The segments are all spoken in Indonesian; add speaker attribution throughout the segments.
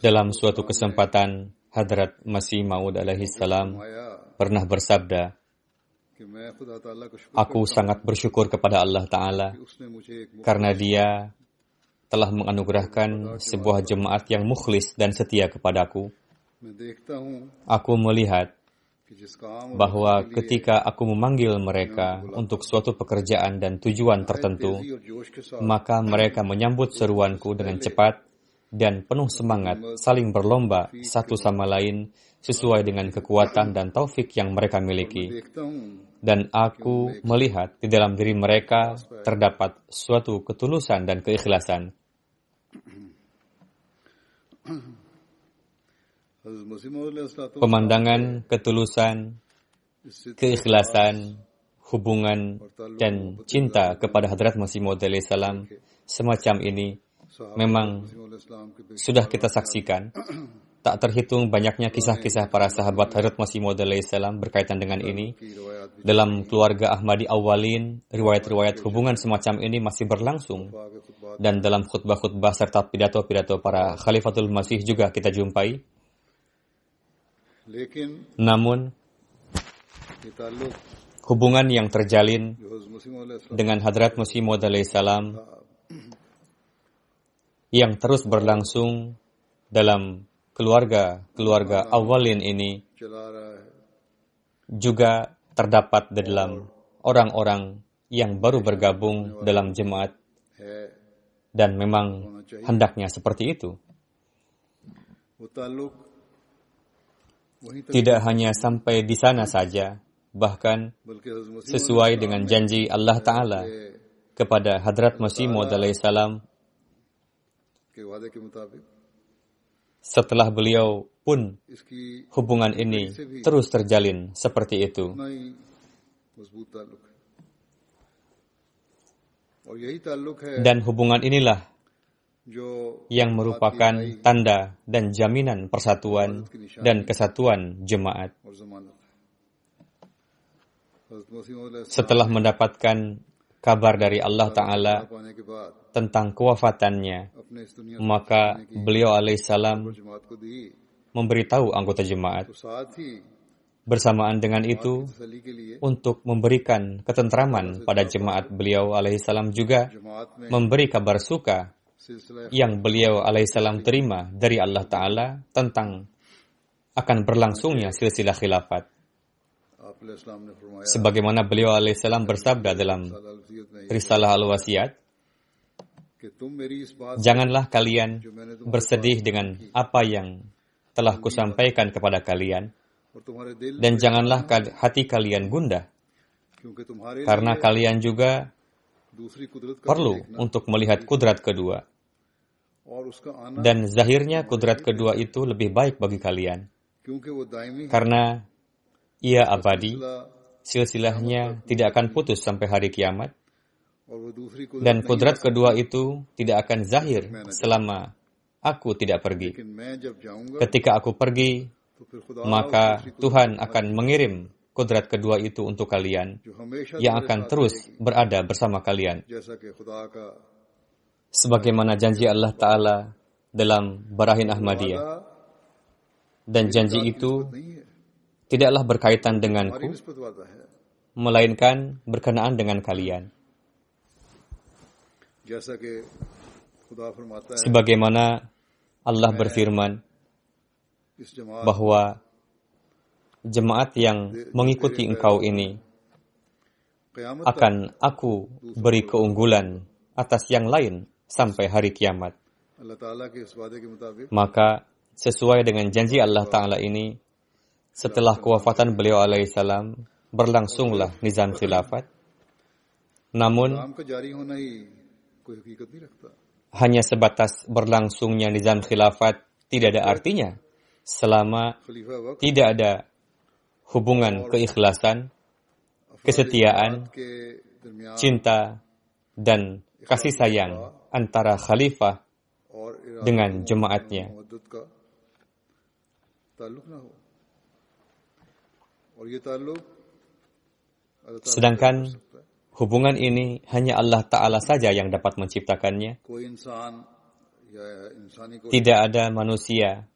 Speaker 1: Dalam suatu kesempatan, Hadrat Masih Maud alaihi salam pernah bersabda, Aku sangat bersyukur kepada Allah Ta'ala karena dia telah menganugerahkan sebuah jemaat yang mukhlis dan setia kepadaku. Aku melihat bahwa ketika aku memanggil mereka untuk suatu pekerjaan dan tujuan tertentu, maka mereka menyambut seruanku dengan cepat dan penuh semangat, saling berlomba satu sama lain sesuai dengan kekuatan dan taufik yang mereka miliki. Dan aku melihat di dalam diri mereka terdapat suatu ketulusan dan keikhlasan. Pemandangan ketulusan, keikhlasan, hubungan, dan cinta kepada Hadrat Masih Maud salam semacam ini memang sudah kita saksikan. Tak terhitung banyaknya kisah-kisah para sahabat Hadrat Masih Maud salam berkaitan dengan ini. Dalam keluarga Ahmadi awalin, riwayat-riwayat hubungan semacam ini masih berlangsung. Dan dalam khutbah-khutbah serta pidato-pidato para Khalifatul Masih juga kita jumpai. Namun, hubungan yang terjalin dengan Hadrat Masih Maud salam yang terus berlangsung dalam keluarga-keluarga awalin ini juga terdapat di dalam orang-orang yang baru bergabung dalam jemaat dan memang hendaknya seperti itu. Tidak hanya sampai di sana saja, bahkan sesuai dengan janji Allah Ta'ala kepada Hadrat Masih Maud salam setelah beliau pun hubungan ini terus terjalin seperti itu. Dan hubungan inilah yang merupakan tanda dan jaminan persatuan dan kesatuan jemaat. Setelah mendapatkan kabar dari Allah Ta'ala tentang kewafatannya, maka beliau alaihissalam memberitahu anggota jemaat. Bersamaan dengan itu, untuk memberikan ketentraman pada jemaat beliau alaihissalam juga memberi kabar suka yang beliau alaihissalam terima dari Allah Ta'ala tentang akan berlangsungnya silsilah khilafat. Sebagaimana beliau alaihissalam bersabda dalam Risalah Al-Wasiat, Janganlah kalian bersedih dengan apa yang telah kusampaikan kepada kalian, dan janganlah hati kalian gundah, karena kalian juga perlu untuk melihat kudrat kedua. Dan zahirnya kudrat kedua itu lebih baik bagi kalian. Karena ia abadi, silsilahnya tidak akan putus sampai hari kiamat, Dan kudrat kedua itu tidak akan zahir selama aku tidak pergi. Ketika aku pergi, maka Tuhan akan mengirim kudrat kedua itu untuk kalian yang akan terus berada bersama kalian. Sebagaimana janji Allah Ta'ala dalam Barahin Ahmadiyah. Dan janji itu tidaklah berkaitan denganku, melainkan berkenaan dengan kalian. Sebagaimana Allah berfirman bahwa jemaat yang mengikuti engkau ini akan aku beri keunggulan atas yang lain sampai hari kiamat. Maka sesuai dengan janji Allah Ta'ala ini, setelah kewafatan beliau alaihissalam, berlangsunglah nizam khilafat. Namun, hanya sebatas berlangsungnya nizam khilafat tidak ada artinya selama tidak ada hubungan keikhlasan, kesetiaan, cinta, dan kasih sayang antara khalifah dengan jemaatnya. Sedangkan Hubungan ini hanya Allah Ta'ala saja yang dapat menciptakannya. Tidak ada manusia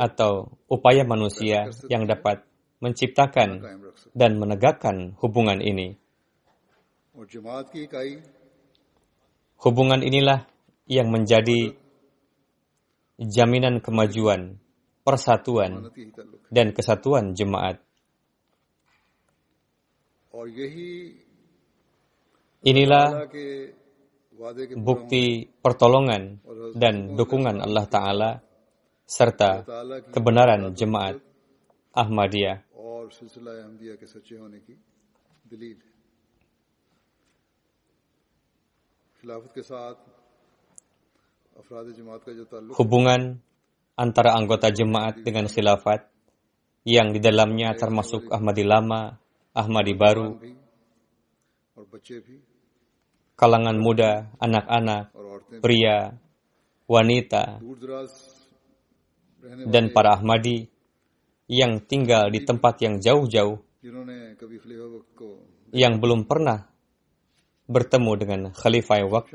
Speaker 1: atau upaya manusia yang dapat menciptakan dan menegakkan hubungan ini. Hubungan inilah yang menjadi jaminan kemajuan, persatuan, dan kesatuan jemaat. Inilah bukti pertolongan dan dukungan Allah Ta'ala serta kebenaran jemaat Ahmadiyah. Hubungan antara anggota jemaat dengan khilafat yang di dalamnya termasuk Ahmadi lama, Ahmadi baru, kalangan muda, anak-anak, pria, wanita, dan para Ahmadi yang tinggal di tempat yang jauh-jauh, yang belum pernah bertemu dengan Khalifah Waqt.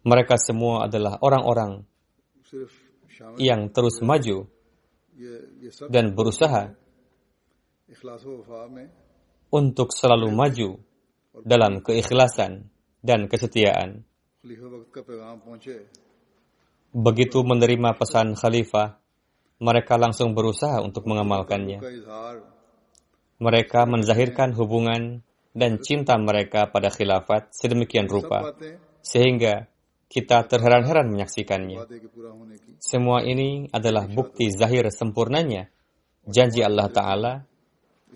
Speaker 1: Mereka semua adalah orang-orang yang terus maju dan berusaha untuk selalu maju dalam keikhlasan dan kesetiaan. Begitu menerima pesan khalifah, mereka langsung berusaha untuk mengamalkannya. Mereka menzahirkan hubungan dan cinta mereka pada khilafat sedemikian rupa, sehingga kita terheran-heran menyaksikannya. Semua ini adalah bukti zahir sempurnanya janji Allah Ta'ala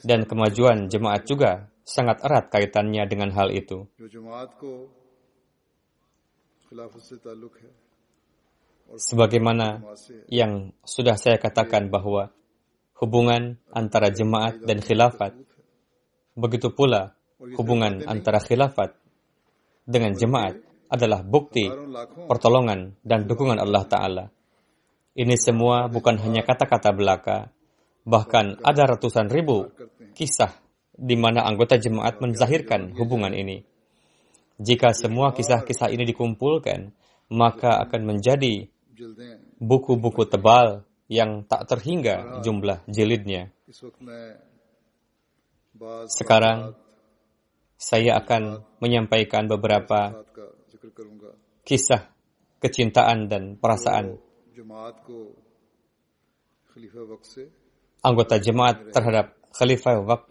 Speaker 1: dan kemajuan jemaat juga sangat erat kaitannya dengan hal itu. Sebagaimana yang sudah saya katakan bahwa hubungan antara jemaat dan khilafat, begitu pula hubungan antara khilafat dengan jemaat adalah bukti pertolongan dan dukungan Allah Ta'ala. Ini semua bukan hanya kata-kata belaka, Bahkan ada ratusan ribu kisah di mana anggota jemaat menzahirkan hubungan ini. Jika semua kisah-kisah ini dikumpulkan, maka akan menjadi buku-buku tebal yang tak terhingga jumlah jilidnya. Sekarang, saya akan menyampaikan beberapa kisah kecintaan dan perasaan. anggota jemaat terhadap Khalifah Waqt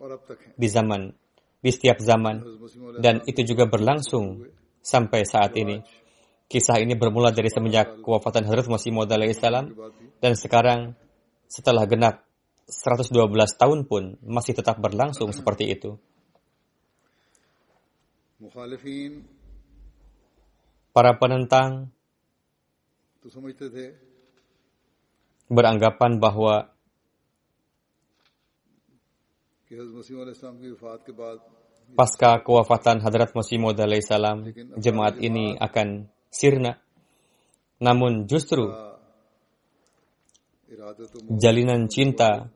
Speaker 1: di zaman di setiap zaman. dan itu juga berlangsung sampai saat ini. Kisah ini bermula dari semenjak kewafatan Hadrat Masih Maud salam dan sekarang setelah genap 112 tahun pun masih tetap berlangsung seperti itu. Para penentang beranggapan bahwa pasca kewafatan Hadrat Masih Maud salam, jemaat ini akan sirna. Namun justru jalinan cinta,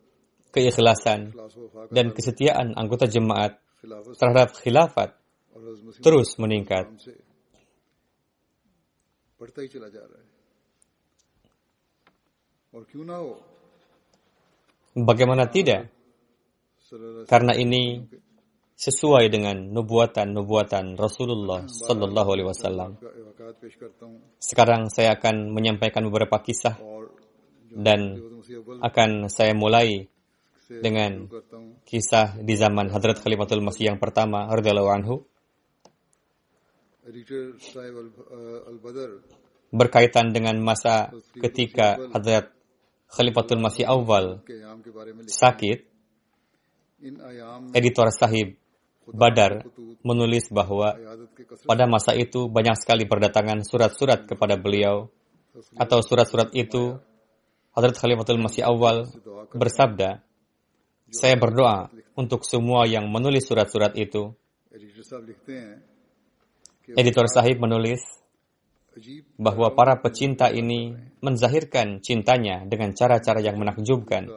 Speaker 1: keikhlasan, dan kesetiaan anggota jemaat terhadap khilafat terus meningkat. Bagaimana tidak? Karena ini sesuai dengan nubuatan-nubuatan Rasulullah Sallallahu Alaihi Wasallam. Sekarang saya akan menyampaikan beberapa kisah dan akan saya mulai dengan kisah di zaman Hadrat Khalifatul Masih yang pertama, radhiyallahu anhu. Berkaitan dengan masa ketika Hadrat Khalifatul Masih awal sakit, editor sahib Badar menulis bahwa pada masa itu banyak sekali berdatangan surat-surat kepada beliau atau surat-surat itu Hadrat Khalifatul Masih awal bersabda, saya berdoa untuk semua yang menulis surat-surat itu. Editor Sahib menulis bahwa para pecinta ini menzahirkan cintanya dengan cara-cara yang menakjubkan.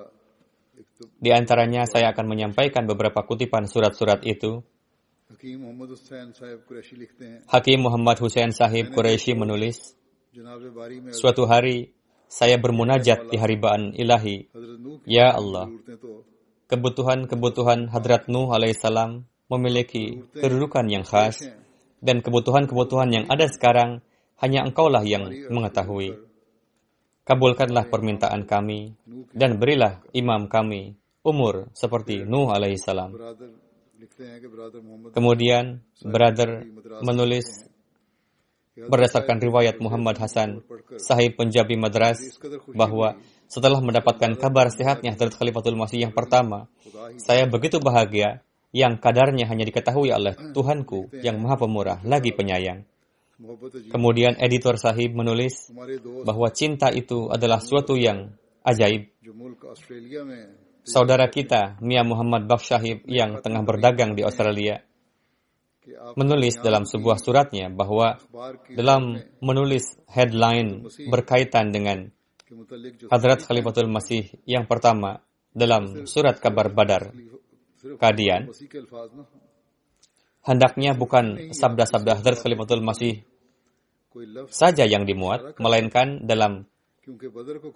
Speaker 1: Di antaranya saya akan menyampaikan beberapa kutipan surat-surat itu. Hakim Muhammad Hussein Sahib Quraisy menulis, Suatu hari saya bermunajat di haribaan ilahi. Ya Allah, kebutuhan-kebutuhan Hadrat Nuh alaihissalam memiliki kedudukan yang khas dan kebutuhan-kebutuhan yang ada sekarang hanya engkaulah yang mengetahui. Kabulkanlah permintaan kami dan berilah imam kami umur seperti Nuh alaihissalam. Kemudian, brother menulis berdasarkan riwayat Muhammad Hasan, sahib Punjabi Madras, bahwa setelah mendapatkan kabar sehatnya Hadrat Khalifatul Masih yang pertama, saya begitu bahagia yang kadarnya hanya diketahui oleh Tuhanku yang maha pemurah lagi penyayang. Kemudian editor sahib menulis bahwa cinta itu adalah suatu yang ajaib. Saudara kita, Mia Muhammad Bakshahib yang tengah berdagang di Australia, menulis dalam sebuah suratnya bahwa dalam menulis headline berkaitan dengan Hadrat Khalifatul Masih yang pertama dalam surat kabar Badar, Kadian, hendaknya bukan sabda-sabda Hadrat Khalifatul Masih saja yang dimuat, melainkan dalam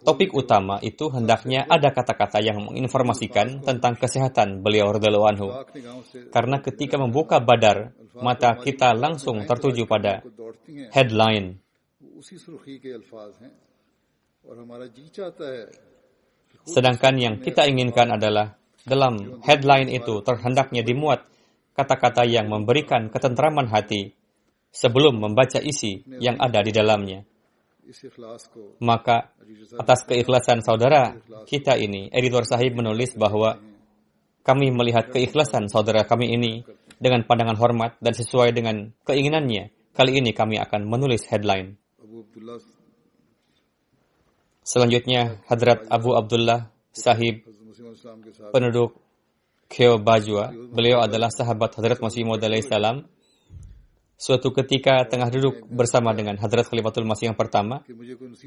Speaker 1: topik utama itu hendaknya ada kata-kata yang menginformasikan tentang kesehatan beliau radhiyallahu anhu. Karena ketika membuka Badar, mata kita langsung tertuju pada headline Sedangkan yang kita inginkan adalah dalam headline itu terhendaknya dimuat kata-kata yang memberikan ketentraman hati sebelum membaca isi yang ada di dalamnya. Maka atas keikhlasan saudara kita ini, editor sahib menulis bahwa kami melihat keikhlasan saudara kami ini dengan pandangan hormat dan sesuai dengan keinginannya. Kali ini kami akan menulis headline. Selanjutnya, Hadrat Abu Abdullah Sahib, penduduk Keo Bajwa. Beliau adalah sahabat Hadrat Masih Maud salam. Suatu ketika tengah duduk bersama dengan Hadrat Khalifatul Masih yang pertama,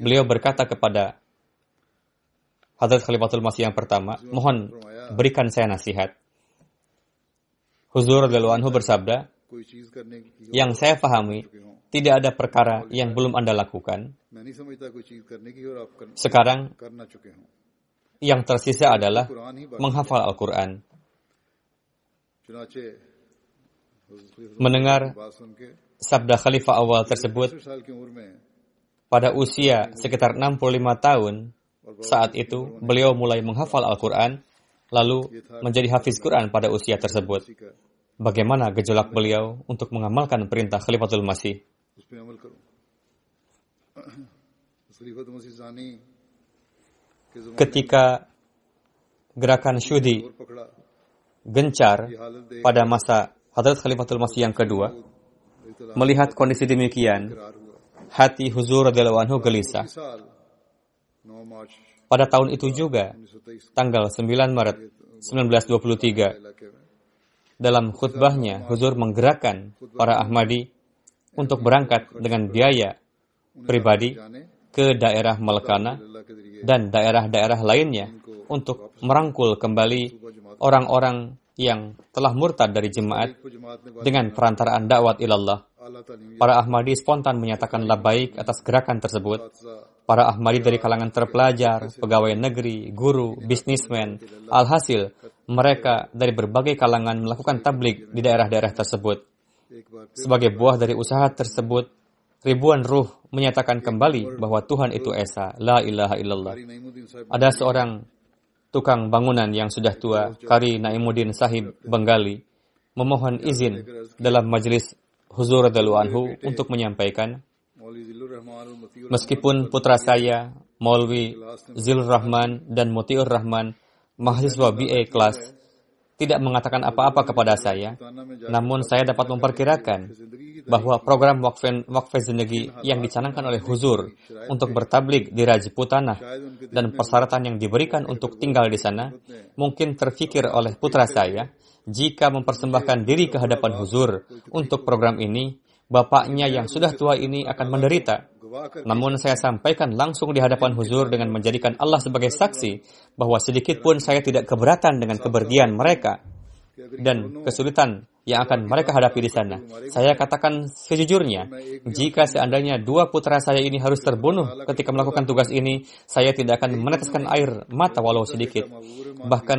Speaker 1: beliau berkata kepada Hadrat Khalifatul Masih yang pertama, mohon berikan saya nasihat. Huzur Anhu bersabda, yang saya pahami, tidak ada perkara yang belum Anda lakukan. Sekarang, yang tersisa adalah menghafal Al-Quran. Mendengar sabda khalifah awal tersebut pada usia sekitar 65 tahun, saat itu beliau mulai menghafal Al-Quran, lalu menjadi hafiz Quran pada usia tersebut. Bagaimana gejolak beliau untuk mengamalkan perintah Khalifatul Masih? Ketika gerakan Syudi gencar pada masa Hadrat Khalifatul Masih yang kedua, melihat kondisi demikian, hati Huzur radhiyallahu gelisah. Pada tahun itu juga, tanggal 9 Maret 1923. Dalam khutbahnya, Huzur menggerakkan para Ahmadi untuk berangkat dengan biaya pribadi ke daerah Malkana dan daerah-daerah lainnya untuk merangkul kembali orang-orang yang telah murtad dari jemaat dengan perantaraan dakwat ilallah. Para Ahmadi spontan menyatakan baik atas gerakan tersebut. Para Ahmadi dari kalangan terpelajar, pegawai negeri, guru, bisnismen, alhasil mereka dari berbagai kalangan melakukan tablik di daerah-daerah tersebut. Sebagai buah dari usaha tersebut, ribuan ruh menyatakan kembali bahwa Tuhan itu Esa, la ilaha illallah. Ada seorang tukang bangunan yang sudah tua, Kari Naimuddin Sahib Bengali, memohon izin dalam majelis Huzur Anhu untuk menyampaikan, meskipun putra saya, Maulwi Zilur Rahman dan Mutiur Rahman, mahasiswa BA kelas, tidak mengatakan apa-apa kepada saya, namun saya dapat memperkirakan bahwa program wakf Zindagi yang dicanangkan oleh Huzur untuk bertablik di Rajputana dan persyaratan yang diberikan untuk tinggal di sana mungkin terfikir oleh putra saya jika mempersembahkan diri ke hadapan Huzur untuk program ini, bapaknya yang sudah tua ini akan menderita namun saya sampaikan langsung di hadapan huzur dengan menjadikan Allah sebagai saksi bahwa sedikit pun saya tidak keberatan dengan kepergian mereka dan kesulitan yang akan mereka hadapi di sana. Saya katakan sejujurnya, jika seandainya dua putra saya ini harus terbunuh ketika melakukan tugas ini, saya tidak akan meneteskan air mata walau sedikit. Bahkan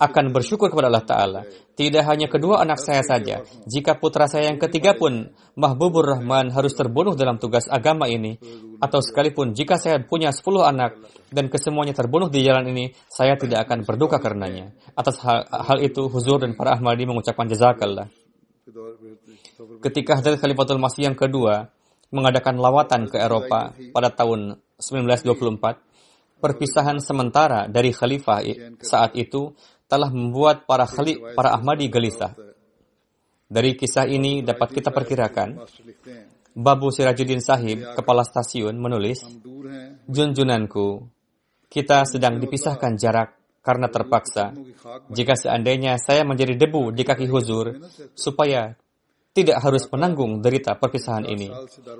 Speaker 1: akan bersyukur kepada Allah Ta'ala. Tidak hanya kedua anak saya saja, jika putra saya yang ketiga pun, Mahbubur Rahman harus terbunuh dalam tugas agama ini, atau sekalipun jika saya punya sepuluh anak dan kesemuanya terbunuh di jalan ini, saya tidak akan berduka karenanya. Atas hal, hal itu, Huzur dan para Ahmadi mengucapkan jazakallah. Ketika Hadrat Khalifatul Masih yang kedua mengadakan lawatan ke Eropa pada tahun 1924, perpisahan sementara dari khalifah saat itu telah membuat para khali, para Ahmadi gelisah. Dari kisah ini dapat kita perkirakan, Babu Sirajuddin Sahib, kepala stasiun, menulis, Junjunanku, kita sedang dipisahkan jarak karena terpaksa. Jika seandainya saya menjadi debu di kaki huzur, supaya tidak harus menanggung derita perpisahan ini.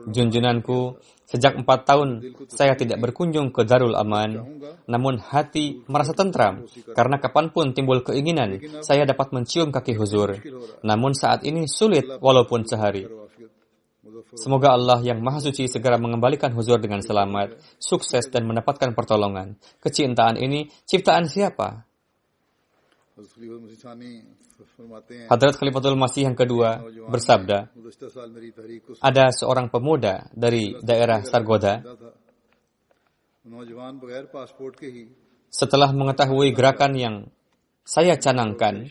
Speaker 1: Junjunanku, sejak empat tahun saya tidak berkunjung ke Darul Aman, namun hati merasa tentram karena kapan pun timbul keinginan saya dapat mencium kaki huzur. Namun saat ini sulit walaupun sehari. Semoga Allah yang Maha Suci segera mengembalikan huzur dengan selamat, sukses dan mendapatkan pertolongan. Kecintaan ini ciptaan siapa? Hadrat Khalifatul Masih yang kedua bersabda, ada seorang pemuda dari daerah Sargoda. Setelah mengetahui gerakan yang saya canangkan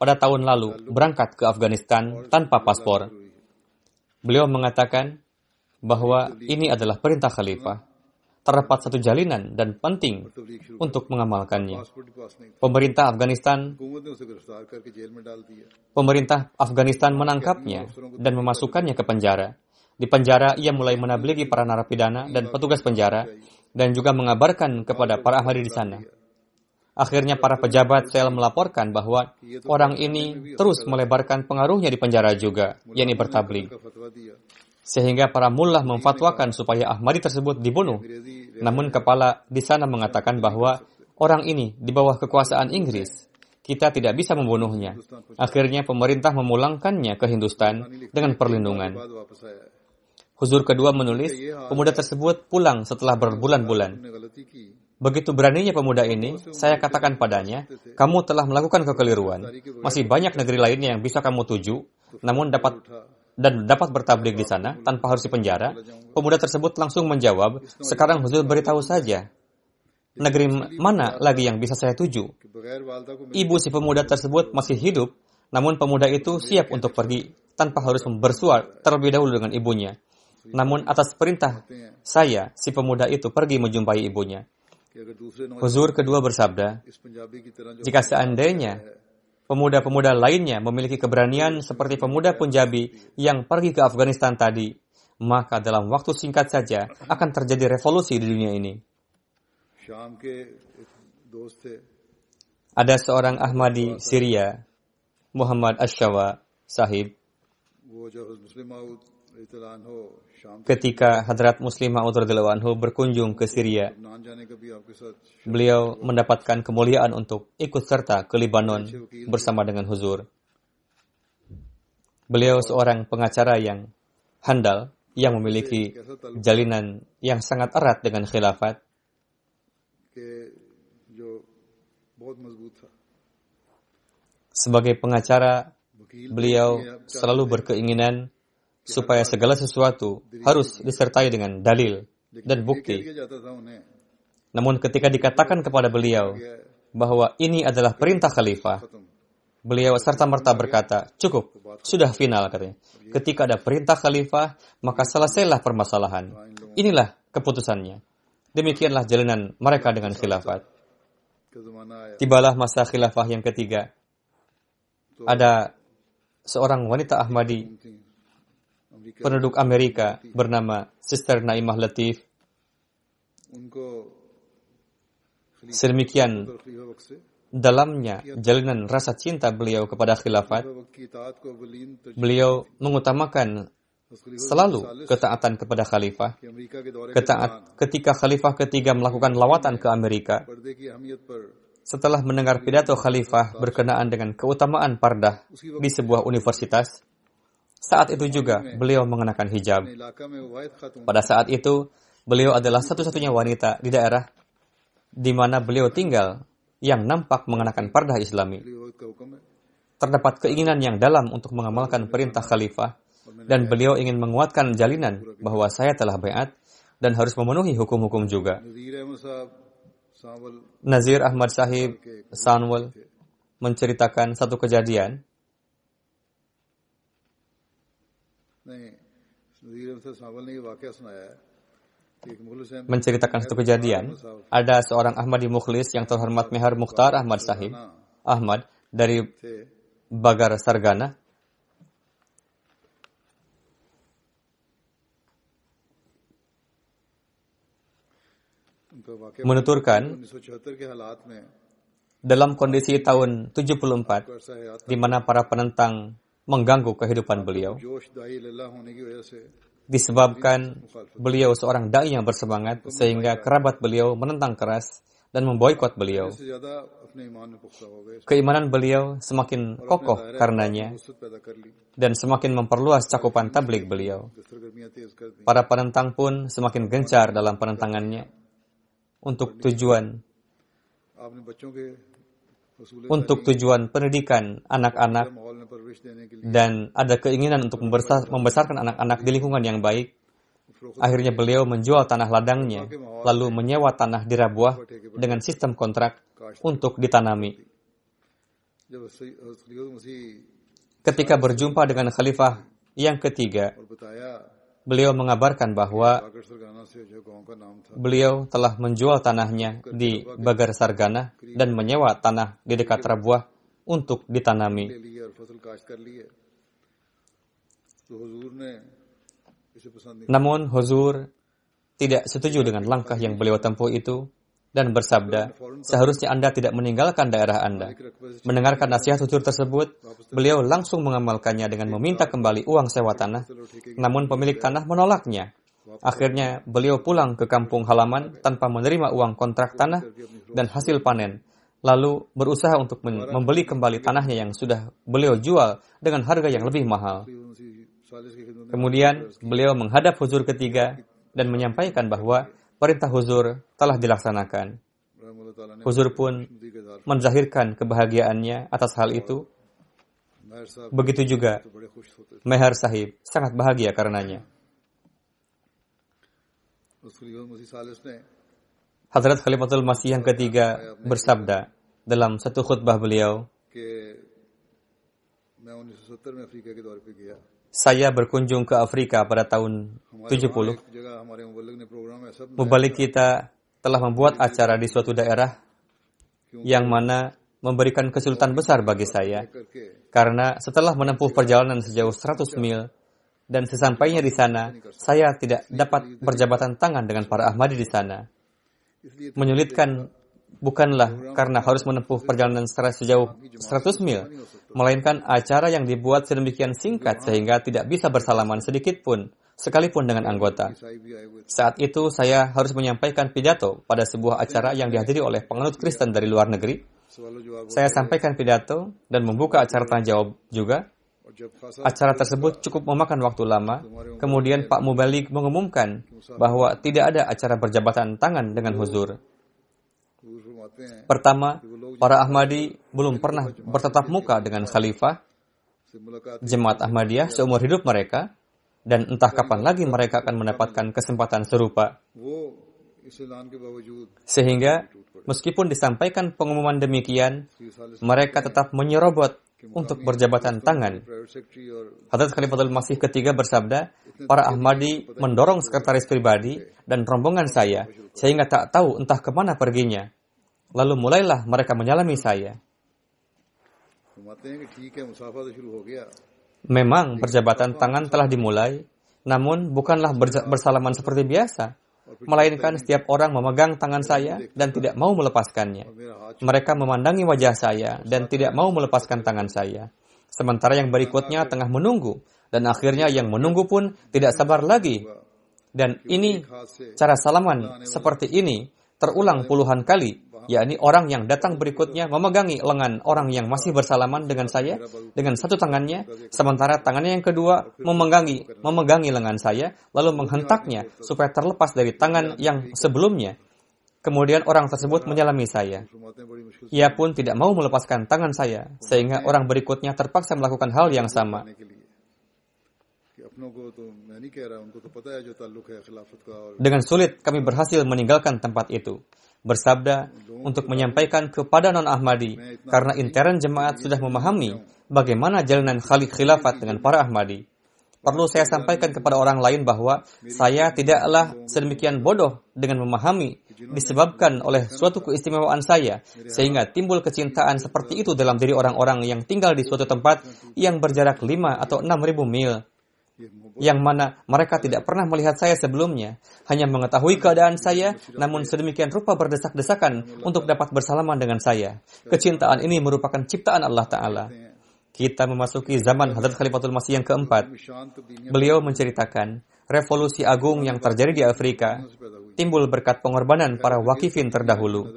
Speaker 1: pada tahun lalu berangkat ke Afghanistan tanpa paspor. Beliau mengatakan bahwa ini adalah perintah khalifah terdapat satu jalinan dan penting untuk mengamalkannya. Pemerintah Afghanistan Pemerintah Afghanistan menangkapnya dan memasukkannya ke penjara. Di penjara ia mulai menabligi para narapidana dan petugas penjara dan juga mengabarkan kepada para ahli di sana. Akhirnya para pejabat sel melaporkan bahwa orang ini terus melebarkan pengaruhnya di penjara juga, yakni bertabling sehingga para mullah memfatwakan supaya Ahmadi tersebut dibunuh. Namun kepala di sana mengatakan bahwa orang ini di bawah kekuasaan Inggris. Kita tidak bisa membunuhnya. Akhirnya pemerintah memulangkannya ke Hindustan dengan perlindungan. Huzur kedua menulis, pemuda tersebut pulang setelah berbulan-bulan. Begitu beraninya pemuda ini, saya katakan padanya, kamu telah melakukan kekeliruan. Masih banyak negeri lainnya yang bisa kamu tuju, namun dapat dan dapat bertablik di sana tanpa harus dipenjara, pemuda tersebut langsung menjawab, sekarang Huzur beritahu saja, negeri mana lagi yang bisa saya tuju? Ibu si pemuda tersebut masih hidup, namun pemuda itu siap untuk pergi tanpa harus bersuar terlebih dahulu dengan ibunya. Namun atas perintah saya, si pemuda itu pergi menjumpai ibunya. Huzur kedua bersabda, jika seandainya pemuda-pemuda lainnya memiliki keberanian seperti pemuda Punjabi yang pergi ke Afghanistan tadi, maka dalam waktu singkat saja akan terjadi revolusi di dunia ini. Ada seorang Ahmadi Syria, Muhammad Ashawa Sahib, ketika Hadrat Muslim Ma'ud anhu berkunjung ke Syria, beliau mendapatkan kemuliaan untuk ikut serta ke Libanon bersama dengan Huzur. Beliau seorang pengacara yang handal yang memiliki jalinan yang sangat erat dengan khilafat. Sebagai pengacara, beliau selalu berkeinginan supaya segala sesuatu harus disertai dengan dalil dan bukti. Namun ketika dikatakan kepada beliau bahwa ini adalah perintah khalifah, beliau serta-merta berkata, cukup, sudah final katanya. Ketika ada perintah khalifah, maka selesailah permasalahan. Inilah keputusannya. Demikianlah jalanan mereka dengan khilafat. Tibalah masa khilafah yang ketiga. Ada seorang wanita Ahmadi, penduduk Amerika bernama Sister Naimah Latif. Sedemikian dalamnya jalinan rasa cinta beliau kepada khilafat, beliau mengutamakan selalu ketaatan kepada khalifah. Ketaat, ketika khalifah ketiga melakukan lawatan ke Amerika, setelah mendengar pidato khalifah berkenaan dengan keutamaan pardah di sebuah universitas, saat itu juga beliau mengenakan hijab. Pada saat itu, beliau adalah satu-satunya wanita di daerah di mana beliau tinggal yang nampak mengenakan pardah Islami. Terdapat keinginan yang dalam untuk mengamalkan perintah khalifah dan beliau ingin menguatkan jalinan bahwa saya telah bayat dan harus memenuhi hukum-hukum juga. Nazir Ahmad Sahib Sanwal menceritakan satu kejadian menceritakan satu kejadian. Ada seorang Ahmadi Mukhlis yang terhormat Mehar Mukhtar Ahmad Sahib, Ahmad dari Bagar Sargana. Menuturkan dalam kondisi tahun 74 di mana para penentang mengganggu kehidupan beliau disebabkan beliau seorang dai yang bersemangat sehingga kerabat beliau menentang keras dan memboikot beliau. Keimanan beliau semakin kokoh karenanya dan semakin memperluas cakupan tablik beliau. Para penentang pun semakin gencar dalam penentangannya untuk tujuan untuk tujuan pendidikan anak-anak dan ada keinginan untuk membesarkan anak-anak di lingkungan yang baik, akhirnya beliau menjual tanah ladangnya, lalu menyewa tanah di Rabuah dengan sistem kontrak untuk ditanami. Ketika berjumpa dengan khalifah yang ketiga, beliau mengabarkan bahwa beliau telah menjual tanahnya di Bagar Sargana dan menyewa tanah di dekat Rabuah untuk ditanami. Namun Huzur tidak setuju dengan langkah yang beliau tempuh itu dan bersabda, seharusnya Anda tidak meninggalkan daerah Anda. Mendengarkan nasihat Huzur tersebut, beliau langsung mengamalkannya dengan meminta kembali uang sewa tanah, namun pemilik tanah menolaknya. Akhirnya beliau pulang ke kampung halaman tanpa menerima uang kontrak tanah dan hasil panen, lalu berusaha untuk membeli kembali tanahnya yang sudah beliau jual dengan harga yang lebih mahal. Kemudian beliau menghadap huzur ketiga dan menyampaikan bahwa perintah huzur telah dilaksanakan. Huzur pun menzahirkan kebahagiaannya atas hal itu. Begitu juga Meher Sahib sangat bahagia karenanya. Hadrat Khalifatul Masih yang ketiga bersabda dalam satu khutbah beliau, saya berkunjung ke Afrika pada tahun 70. Mubalik kita telah membuat acara di suatu daerah yang mana memberikan kesulitan besar bagi saya. Karena setelah menempuh perjalanan sejauh 100 mil dan sesampainya di sana, saya tidak dapat berjabatan tangan dengan para Ahmadi di sana. Menyulitkan bukanlah karena harus menempuh perjalanan secara sejauh 100 mil, melainkan acara yang dibuat sedemikian singkat sehingga tidak bisa bersalaman sedikit pun, sekalipun dengan anggota. Saat itu saya harus menyampaikan pidato pada sebuah acara yang dihadiri oleh penganut Kristen dari luar negeri. Saya sampaikan pidato dan membuka acara tanya jawab juga. Acara tersebut cukup memakan waktu lama. Kemudian Pak Mubalik mengumumkan bahwa tidak ada acara berjabatan tangan dengan huzur. Pertama, para Ahmadi belum pernah bertatap muka dengan khalifah, jemaat Ahmadiyah seumur hidup mereka, dan entah kapan lagi mereka akan mendapatkan kesempatan serupa. Sehingga, meskipun disampaikan pengumuman demikian, mereka tetap menyerobot untuk berjabatan tangan. Hadrat Khalifatul Masih ketiga bersabda, para Ahmadi mendorong sekretaris pribadi dan rombongan saya, sehingga tak tahu entah ke mana perginya. Lalu mulailah mereka menyalami saya. Memang perjabatan tangan telah dimulai, namun bukanlah bersalaman seperti biasa, melainkan setiap orang memegang tangan saya dan tidak mau melepaskannya. Mereka memandangi wajah saya dan tidak mau melepaskan tangan saya. Sementara yang berikutnya tengah menunggu, dan akhirnya yang menunggu pun tidak sabar lagi. Dan ini cara salaman seperti ini terulang puluhan kali yakni orang yang datang berikutnya memegangi lengan orang yang masih bersalaman dengan saya dengan satu tangannya, sementara tangannya yang kedua memegangi memegangi lengan saya, lalu menghentaknya supaya terlepas dari tangan yang sebelumnya. Kemudian orang tersebut menyalami saya. Ia pun tidak mau melepaskan tangan saya, sehingga orang berikutnya terpaksa melakukan hal yang sama. Dengan sulit kami berhasil meninggalkan tempat itu bersabda untuk menyampaikan kepada non-Ahmadi karena intern jemaat sudah memahami bagaimana jalanan Khalid Khilafat dengan para Ahmadi. Perlu saya sampaikan kepada orang lain bahwa saya tidaklah sedemikian bodoh dengan memahami disebabkan oleh suatu keistimewaan saya sehingga timbul kecintaan seperti itu dalam diri orang-orang yang tinggal di suatu tempat yang berjarak 5 atau 6 ribu mil yang mana mereka tidak pernah melihat saya sebelumnya, hanya mengetahui keadaan saya, namun sedemikian rupa berdesak-desakan untuk dapat bersalaman dengan saya. Kecintaan ini merupakan ciptaan Allah Ta'ala. Kita memasuki zaman Hadrat Khalifatul Masih yang keempat. Beliau menceritakan revolusi agung yang terjadi di Afrika timbul berkat pengorbanan para wakifin terdahulu.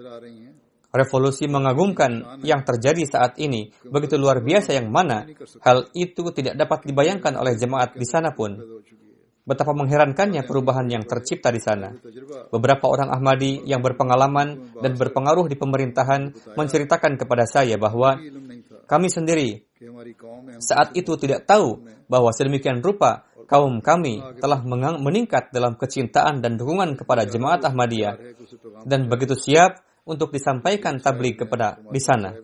Speaker 1: Revolusi mengagumkan yang terjadi saat ini begitu luar biasa yang mana hal itu tidak dapat dibayangkan oleh jemaat di sana pun. Betapa mengherankannya perubahan yang tercipta di sana. Beberapa orang Ahmadi yang berpengalaman dan berpengaruh di pemerintahan menceritakan kepada saya bahwa kami sendiri saat itu tidak tahu bahwa sedemikian rupa kaum kami telah meningkat dalam kecintaan dan dukungan kepada jemaat Ahmadiyah dan begitu siap untuk disampaikan tabligh kepada di sana.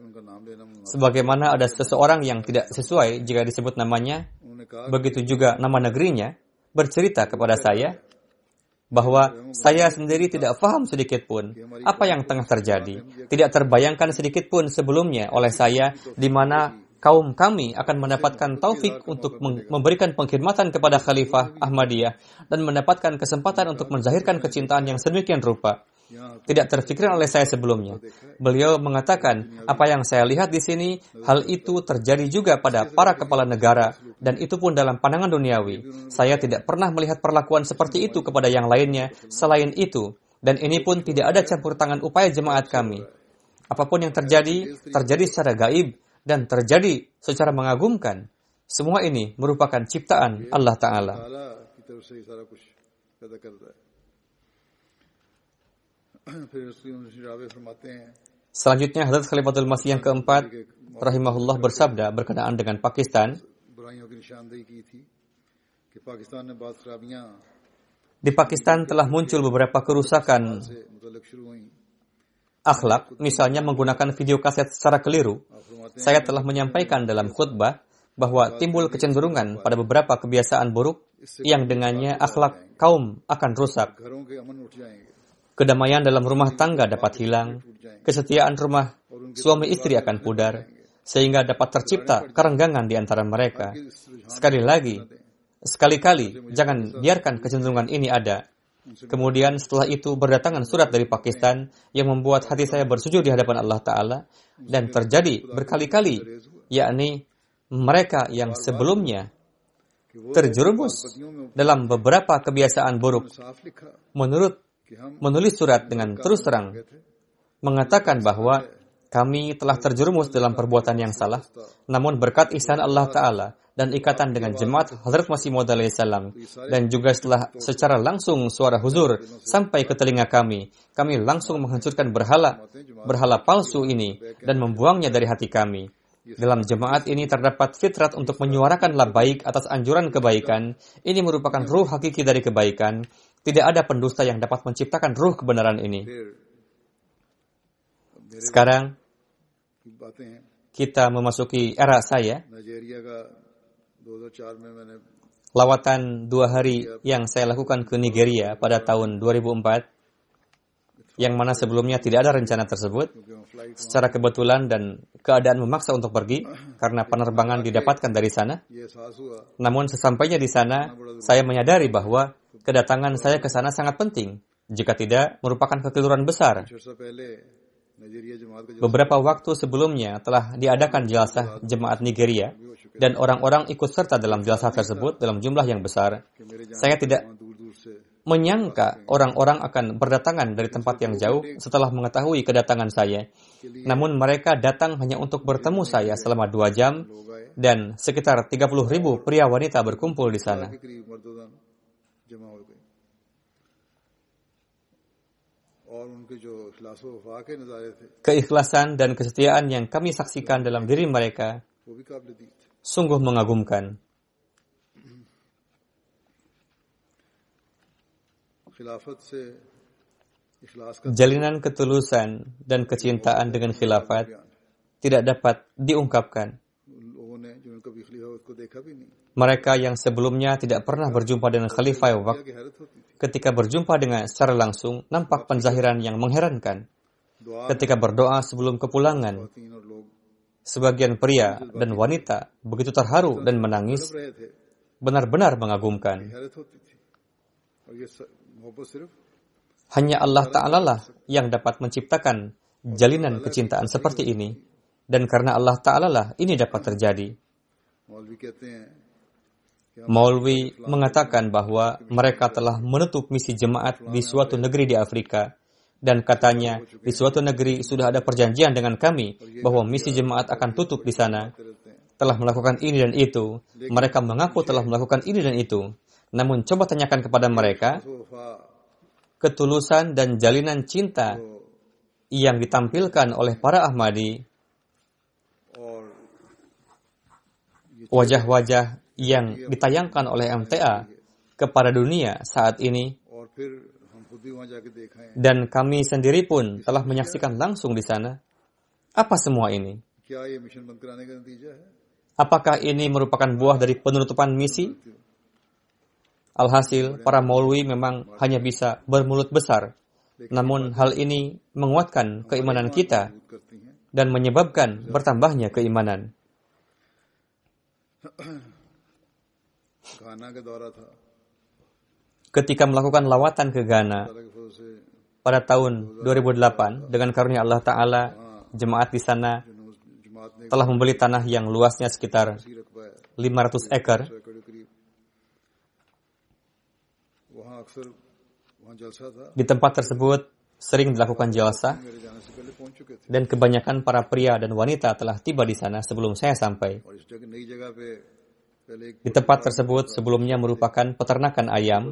Speaker 1: Sebagaimana ada seseorang yang tidak sesuai jika disebut namanya, begitu juga nama negerinya, bercerita kepada saya bahwa saya sendiri tidak paham sedikit pun apa yang tengah terjadi. Tidak terbayangkan sedikit pun sebelumnya oleh saya di mana kaum kami akan mendapatkan taufik untuk memberikan pengkhidmatan kepada Khalifah Ahmadiyah dan mendapatkan kesempatan untuk menzahirkan kecintaan yang sedemikian rupa tidak terfikir oleh saya sebelumnya. Beliau mengatakan, apa yang saya lihat di sini, hal itu terjadi juga pada para kepala negara, dan itu pun dalam pandangan duniawi. Saya tidak pernah melihat perlakuan seperti itu kepada yang lainnya selain itu, dan ini pun tidak ada campur tangan upaya jemaat kami. Apa pun yang terjadi, terjadi secara gaib, dan terjadi secara mengagumkan. Semua ini merupakan ciptaan Allah Ta'ala. Selanjutnya Hadrat Khalifatul Masih yang keempat rahimahullah bersabda berkenaan dengan Pakistan di Pakistan telah muncul beberapa kerusakan akhlak, misalnya menggunakan video kaset secara keliru. Saya telah menyampaikan dalam khutbah bahwa timbul kecenderungan pada beberapa kebiasaan buruk yang dengannya akhlak kaum akan rusak. Kedamaian dalam rumah tangga dapat hilang, kesetiaan rumah suami istri akan pudar, sehingga dapat tercipta kerenggangan di antara mereka. Sekali lagi, sekali-kali jangan biarkan kecenderungan ini ada. Kemudian setelah itu berdatangan surat dari Pakistan yang membuat hati saya bersujud di hadapan Allah Ta'ala dan terjadi berkali-kali, yakni mereka yang sebelumnya terjerumus dalam beberapa kebiasaan buruk. Menurut menulis surat dengan terus terang, mengatakan bahwa kami telah terjerumus dalam perbuatan yang salah, namun berkat ihsan Allah Ta'ala dan ikatan dengan jemaat Hazrat Masih Maud salam dan juga setelah secara langsung suara huzur sampai ke telinga kami, kami langsung menghancurkan berhala berhala palsu ini dan membuangnya dari hati kami. Dalam jemaat ini terdapat fitrat untuk menyuarakan baik atas anjuran kebaikan. Ini merupakan ruh hakiki dari kebaikan. Tidak ada pendusta yang dapat menciptakan ruh kebenaran ini. Sekarang kita memasuki era saya Lawatan dua hari yang saya lakukan ke Nigeria pada tahun 2004, yang mana sebelumnya tidak ada rencana tersebut, secara kebetulan dan keadaan memaksa untuk pergi karena penerbangan didapatkan dari sana. Namun sesampainya di sana, saya menyadari bahwa kedatangan saya ke sana sangat penting. Jika tidak, merupakan kekeliruan besar. Beberapa waktu sebelumnya telah diadakan jelasah jemaat Nigeria dan orang-orang ikut serta dalam jelasah tersebut dalam jumlah yang besar. Saya tidak menyangka orang-orang akan berdatangan dari tempat yang jauh setelah mengetahui kedatangan saya. Namun mereka datang hanya untuk bertemu saya selama dua jam dan sekitar 30 ribu pria wanita berkumpul di sana. Keikhlasan dan kesetiaan yang kami saksikan dalam diri mereka sungguh mengagumkan. Jalinan ketulusan dan kecintaan dengan khilafat tidak dapat diungkapkan. Mereka yang sebelumnya tidak pernah berjumpa dengan Khalifah ketika berjumpa dengan secara langsung nampak penzahiran yang mengherankan. Ketika berdoa sebelum kepulangan, sebagian pria dan wanita begitu terharu dan menangis, benar-benar mengagumkan. Hanya Allah Ta'ala lah yang dapat menciptakan jalinan kecintaan seperti ini. Dan karena Allah Ta'ala lah ini dapat terjadi. Maulwi mengatakan bahwa mereka telah menutup misi jemaat di suatu negeri di Afrika. Dan katanya, di suatu negeri sudah ada perjanjian dengan kami bahwa misi jemaat akan tutup di sana. Telah melakukan ini dan itu. Mereka mengaku telah melakukan ini dan itu. Namun coba tanyakan kepada mereka, ketulusan dan jalinan cinta yang ditampilkan oleh para Ahmadi wajah-wajah yang ditayangkan oleh MTA kepada dunia saat ini dan kami sendiri pun telah menyaksikan langsung di sana. Apa semua ini? Apakah ini merupakan buah dari penutupan misi? Alhasil, para maulwi memang hanya bisa bermulut besar. Namun hal ini menguatkan keimanan kita dan menyebabkan bertambahnya keimanan. Ketika melakukan lawatan ke Ghana pada tahun 2008 dengan karunia Allah Ta'ala, jemaat di sana telah membeli tanah yang luasnya sekitar 500 ekar. Di tempat tersebut sering dilakukan jalsa dan kebanyakan para pria dan wanita telah tiba di sana sebelum saya sampai. Di tempat tersebut sebelumnya merupakan peternakan ayam.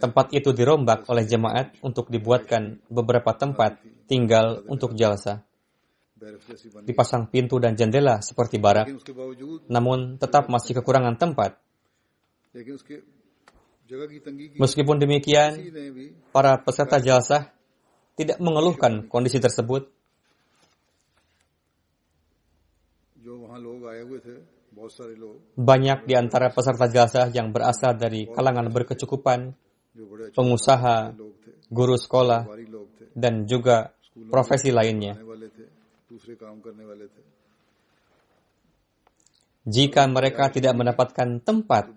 Speaker 1: Tempat itu dirombak oleh jemaat untuk dibuatkan beberapa tempat tinggal untuk jalsa. Dipasang pintu dan jendela seperti barak, namun tetap masih kekurangan tempat. Meskipun demikian, para peserta jalsa tidak mengeluhkan kondisi tersebut? Banyak di antara peserta jasa yang berasal dari kalangan berkecukupan, pengusaha, guru sekolah, dan juga profesi lainnya. Jika mereka tidak mendapatkan tempat,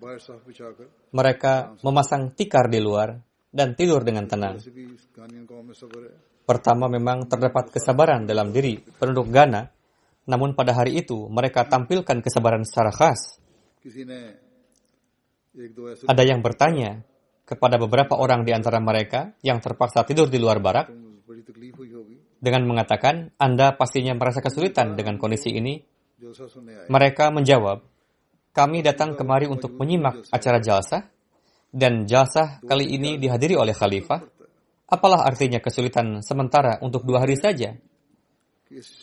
Speaker 1: mereka memasang tikar di luar dan tidur dengan tenang. Pertama memang terdapat kesabaran dalam diri penduduk Ghana, namun pada hari itu mereka tampilkan kesabaran secara khas. Ada yang bertanya kepada beberapa orang di antara mereka yang terpaksa tidur di luar barak dengan mengatakan, Anda pastinya merasa kesulitan dengan kondisi ini. Mereka menjawab, kami datang kemari untuk menyimak acara jalsa dan jasa kali ini dihadiri oleh khalifah, apalah artinya kesulitan sementara untuk dua hari saja?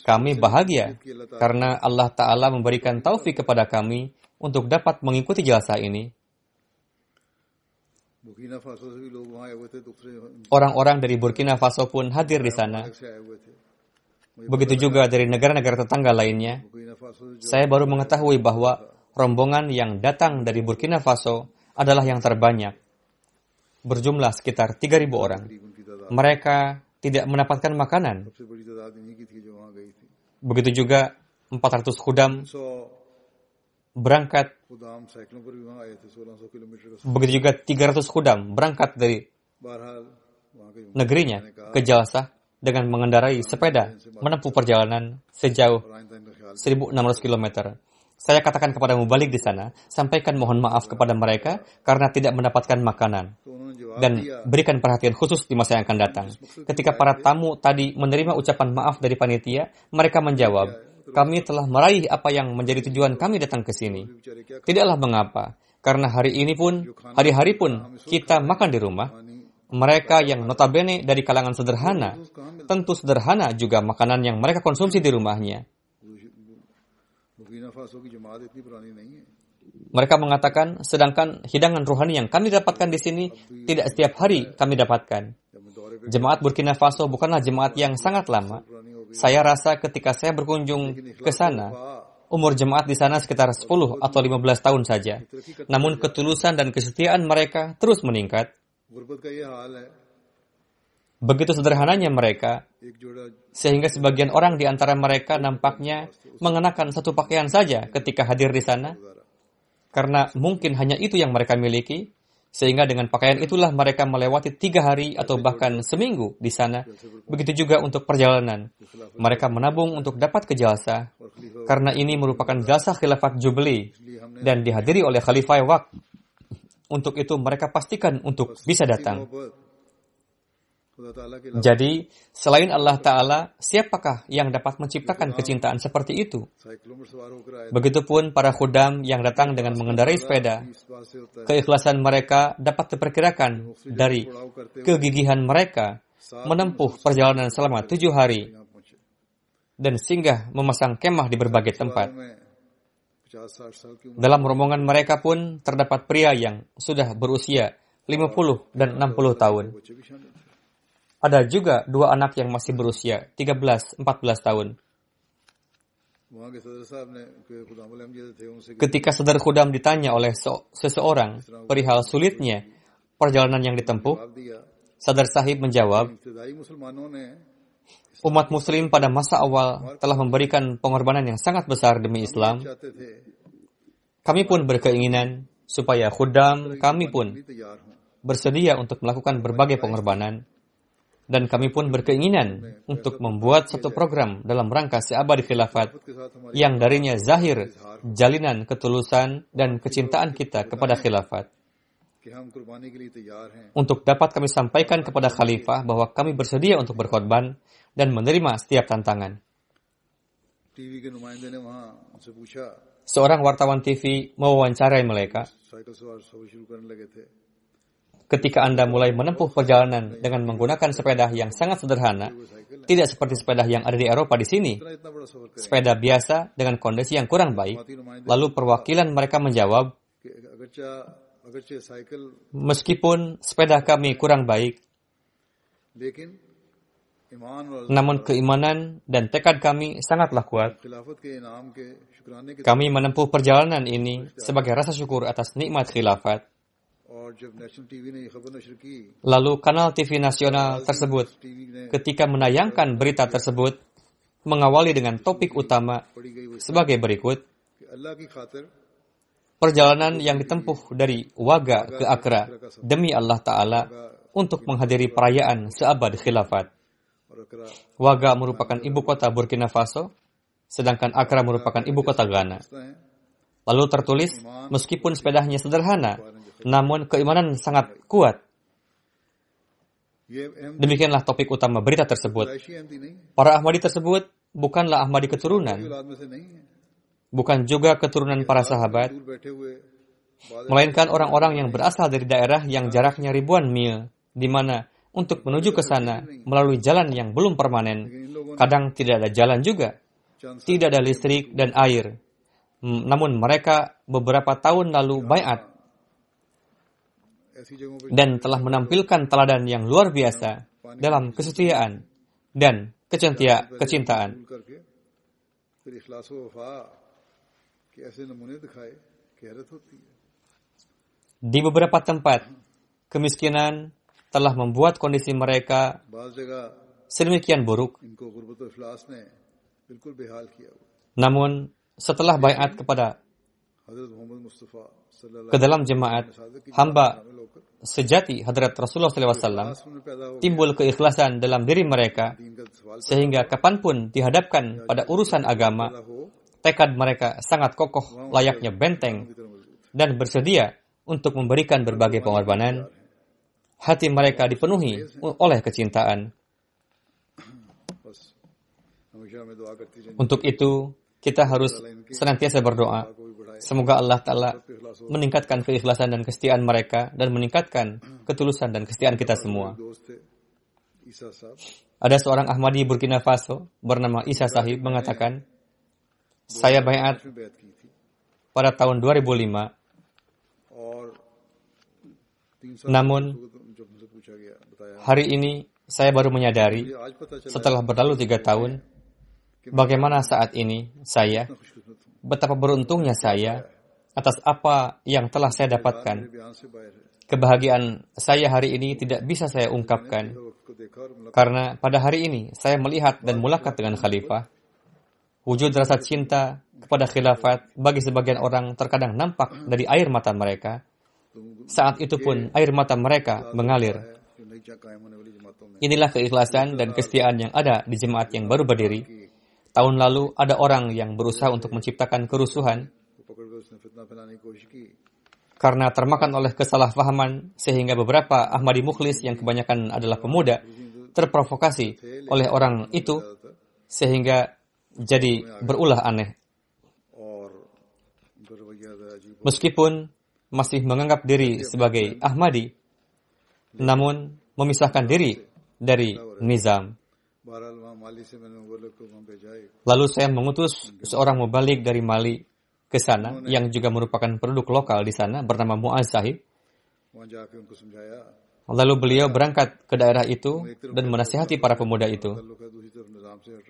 Speaker 1: Kami bahagia karena Allah Ta'ala memberikan taufik kepada kami untuk dapat mengikuti jasa ini. Orang-orang dari Burkina Faso pun hadir di sana. Begitu juga dari negara-negara tetangga lainnya. Saya baru mengetahui bahwa rombongan yang datang dari Burkina Faso adalah yang terbanyak. Berjumlah sekitar 3.000 orang. Mereka tidak mendapatkan makanan. Begitu juga 400
Speaker 2: kudam
Speaker 1: berangkat. Begitu juga 300 kudam berangkat dari negerinya ke Jalsah dengan mengendarai sepeda menempuh perjalanan sejauh 1.600 kilometer. Saya katakan kepadamu balik di sana, sampaikan mohon maaf kepada mereka karena tidak mendapatkan makanan. Dan berikan perhatian khusus di masa yang akan datang. Ketika para tamu tadi menerima ucapan maaf dari panitia, mereka menjawab, kami telah meraih apa yang menjadi tujuan kami datang ke sini. Tidaklah mengapa, karena hari ini pun, hari-hari pun kita makan di rumah, mereka yang notabene dari kalangan sederhana, tentu sederhana juga makanan yang mereka konsumsi di rumahnya. Mereka mengatakan, sedangkan hidangan rohani yang kami dapatkan di sini tidak setiap hari kami dapatkan. Jemaat Burkina Faso bukanlah jemaat yang sangat lama. Saya rasa ketika saya berkunjung ke sana, umur jemaat di sana sekitar 10 atau 15 tahun saja. Namun ketulusan dan kesetiaan mereka terus meningkat. Begitu sederhananya mereka, sehingga sebagian orang di antara mereka nampaknya mengenakan satu pakaian saja ketika hadir di sana, karena mungkin hanya itu yang mereka miliki, sehingga dengan pakaian itulah mereka melewati tiga hari atau bahkan seminggu di sana. Begitu juga untuk perjalanan. Mereka menabung untuk dapat ke
Speaker 2: jasa,
Speaker 1: karena ini merupakan jasa khilafat Jubli dan dihadiri oleh Khalifah Wak. Untuk itu mereka pastikan untuk bisa datang. Jadi, selain Allah Ta'ala, siapakah yang dapat menciptakan kecintaan seperti itu? Begitupun para khudam yang datang dengan mengendarai sepeda, keikhlasan mereka dapat diperkirakan dari kegigihan mereka menempuh perjalanan selama tujuh hari dan singgah memasang kemah di berbagai tempat. Dalam rombongan mereka pun terdapat pria yang sudah berusia 50 dan 60 tahun. Ada juga dua anak yang masih berusia 13-14 tahun. Ketika Sadar Khudam ditanya oleh seseorang perihal sulitnya perjalanan yang ditempuh, Sadar Sahib menjawab, Umat Muslim pada masa awal telah memberikan pengorbanan yang sangat besar demi Islam. Kami pun berkeinginan supaya khudam kami pun bersedia untuk melakukan berbagai pengorbanan dan kami pun berkeinginan untuk membuat satu program dalam rangka seabad khilafat yang darinya zahir jalinan ketulusan dan kecintaan kita kepada khilafat. Untuk dapat kami sampaikan kepada khalifah bahwa kami bersedia untuk berkorban dan menerima setiap tantangan. Seorang wartawan TV mewawancarai mereka. Ketika Anda mulai menempuh perjalanan dengan menggunakan sepeda yang sangat sederhana, tidak seperti sepeda yang ada di Eropa di sini, sepeda biasa dengan kondisi yang kurang baik, lalu perwakilan mereka menjawab, meskipun sepeda kami kurang baik, namun keimanan dan tekad kami sangatlah kuat. Kami menempuh perjalanan ini sebagai rasa syukur atas nikmat khilafat. Lalu kanal TV nasional tersebut ketika menayangkan berita tersebut mengawali dengan topik utama sebagai berikut. Perjalanan yang ditempuh dari Waga ke Akra demi Allah Ta'ala untuk menghadiri perayaan seabad khilafat. Waga merupakan ibu kota Burkina Faso, sedangkan Akra merupakan ibu kota Ghana. Lalu tertulis, meskipun sepedahnya sederhana, namun keimanan sangat kuat. Demikianlah topik utama berita tersebut. Para Ahmadi tersebut bukanlah Ahmadi keturunan, bukan juga keturunan para sahabat, melainkan orang-orang yang berasal dari daerah yang jaraknya ribuan mil, di mana untuk menuju ke sana melalui jalan yang belum permanen, kadang tidak ada jalan juga, tidak ada listrik dan air. Namun mereka beberapa tahun lalu bayat dan telah menampilkan teladan yang luar biasa dalam kesetiaan dan kecintaan. Di beberapa tempat, kemiskinan telah membuat kondisi mereka sedemikian buruk. Namun, setelah bayat kepada ke dalam jemaat, hamba sejati Hadrat Rasulullah SAW timbul keikhlasan dalam diri mereka sehingga kapan pun dihadapkan pada urusan agama, tekad mereka sangat kokoh layaknya benteng dan bersedia untuk memberikan berbagai pengorbanan. Hati mereka dipenuhi oleh kecintaan. Untuk itu, kita harus senantiasa berdoa. Semoga Allah Ta'ala meningkatkan keikhlasan dan kesetiaan mereka dan meningkatkan ketulusan dan kesetiaan kita semua. Ada seorang Ahmadi Burkina Faso bernama Isa Sahib mengatakan, saya bayat pada tahun 2005. Namun, hari ini saya baru menyadari setelah berlalu tiga tahun, bagaimana saat ini saya, betapa beruntungnya saya atas apa yang telah saya dapatkan. Kebahagiaan saya hari ini tidak bisa saya ungkapkan, karena pada hari ini saya melihat dan mulakat dengan khalifah Wujud rasa cinta kepada khilafat bagi sebagian orang terkadang nampak dari air mata mereka. Saat itu pun air mata mereka mengalir. Inilah keikhlasan dan kesetiaan yang ada di jemaat yang baru berdiri. Tahun lalu ada orang yang berusaha untuk menciptakan kerusuhan karena termakan oleh kesalahpahaman sehingga beberapa Ahmadi Mukhlis yang kebanyakan adalah pemuda terprovokasi oleh orang itu sehingga jadi berulah aneh. Meskipun masih menganggap diri sebagai Ahmadi, namun memisahkan diri dari Nizam. Lalu saya mengutus seorang mubalik dari Mali ke sana yang juga merupakan penduduk lokal di sana bernama Muaz Sahib. Lalu beliau berangkat ke daerah itu dan menasihati para pemuda itu.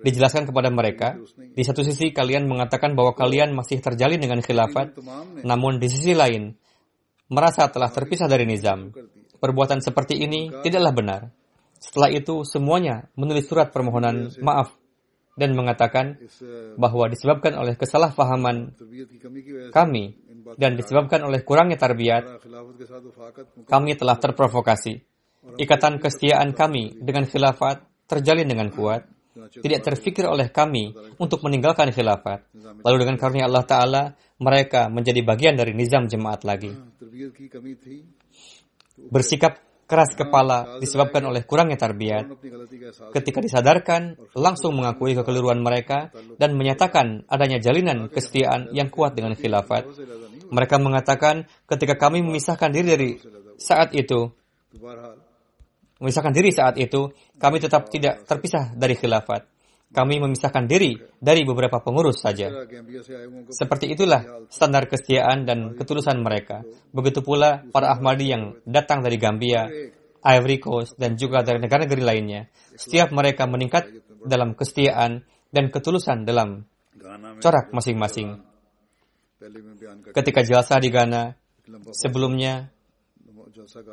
Speaker 1: Dijelaskan kepada mereka, di satu sisi kalian mengatakan bahwa kalian masih terjalin dengan khilafat, namun di sisi lain, merasa telah terpisah dari nizam. Perbuatan seperti ini tidaklah benar. Setelah itu, semuanya menulis surat permohonan maaf dan mengatakan bahwa disebabkan oleh kesalahpahaman kami dan disebabkan oleh kurangnya tarbiyat, kami telah terprovokasi. Ikatan kesetiaan kami dengan khilafat terjalin dengan kuat. Tidak terfikir oleh kami untuk meninggalkan khilafat. Lalu dengan karunia Allah Ta'ala, mereka menjadi bagian dari nizam jemaat lagi. Bersikap keras kepala disebabkan oleh kurangnya tarbiyat. Ketika disadarkan, langsung mengakui kekeliruan mereka dan menyatakan adanya jalinan kesetiaan yang kuat dengan khilafat. Mereka mengatakan ketika kami memisahkan diri dari saat itu, memisahkan diri saat itu, kami tetap tidak terpisah dari khilafat. Kami memisahkan diri dari beberapa pengurus saja. Seperti itulah standar kesetiaan dan ketulusan mereka. Begitu pula para Ahmadi yang datang dari Gambia, Ivory Coast, dan juga dari negara-negara lainnya. Setiap mereka meningkat dalam kesetiaan dan ketulusan dalam corak masing-masing. Ketika jalsa di Ghana, sebelumnya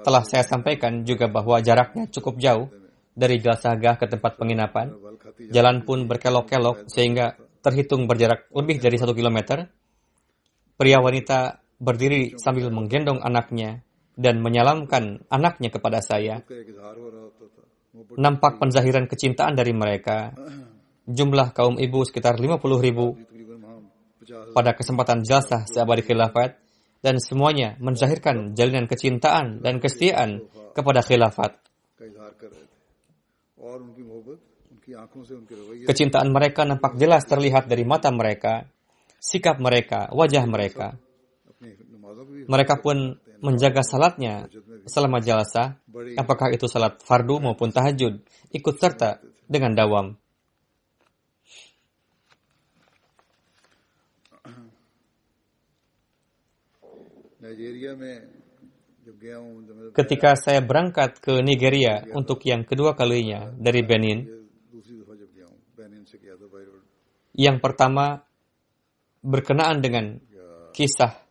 Speaker 1: telah saya sampaikan juga bahwa jaraknya cukup jauh dari Jalsagah ke tempat penginapan. Jalan pun berkelok-kelok sehingga terhitung berjarak lebih dari satu kilometer. Pria wanita berdiri sambil menggendong anaknya dan menyalamkan anaknya kepada saya. Nampak penzahiran kecintaan dari mereka. Jumlah kaum ibu sekitar 50 ribu pada kesempatan jalsah seabadi khilafat dan semuanya menzahirkan jalinan kecintaan dan kesetiaan kepada khilafat. Kecintaan mereka nampak jelas terlihat dari mata mereka, sikap mereka, wajah mereka. Mereka pun menjaga salatnya selama jalasa, apakah itu salat fardu maupun tahajud, ikut serta dengan dawam. Ketika saya berangkat ke Nigeria untuk yang kedua kalinya dari Benin, yang pertama berkenaan dengan kisah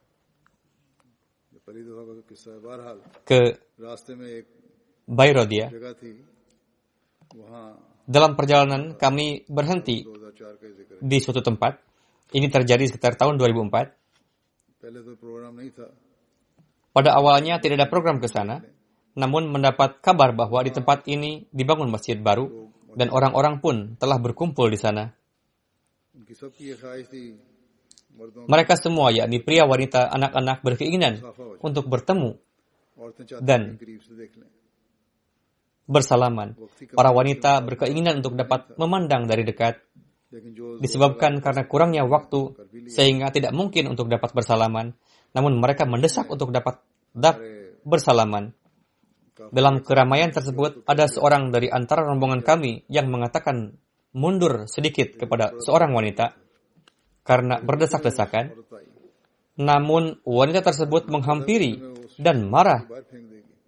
Speaker 1: ke Bayrodia. Dalam perjalanan kami berhenti di suatu tempat. Ini terjadi sekitar tahun 2004. Pada awalnya tidak ada program ke sana, namun mendapat kabar bahwa di tempat ini dibangun masjid baru dan orang-orang pun telah berkumpul di sana. Mereka semua, yakni pria, wanita, anak-anak, berkeinginan untuk bertemu dan bersalaman. Para wanita berkeinginan untuk dapat memandang dari dekat, disebabkan karena kurangnya waktu, sehingga tidak mungkin untuk dapat bersalaman. Namun mereka mendesak untuk dapat dap bersalaman. Dalam keramaian tersebut, ada seorang dari antara rombongan kami yang mengatakan mundur sedikit kepada seorang wanita karena berdesak-desakan. Namun wanita tersebut menghampiri dan marah.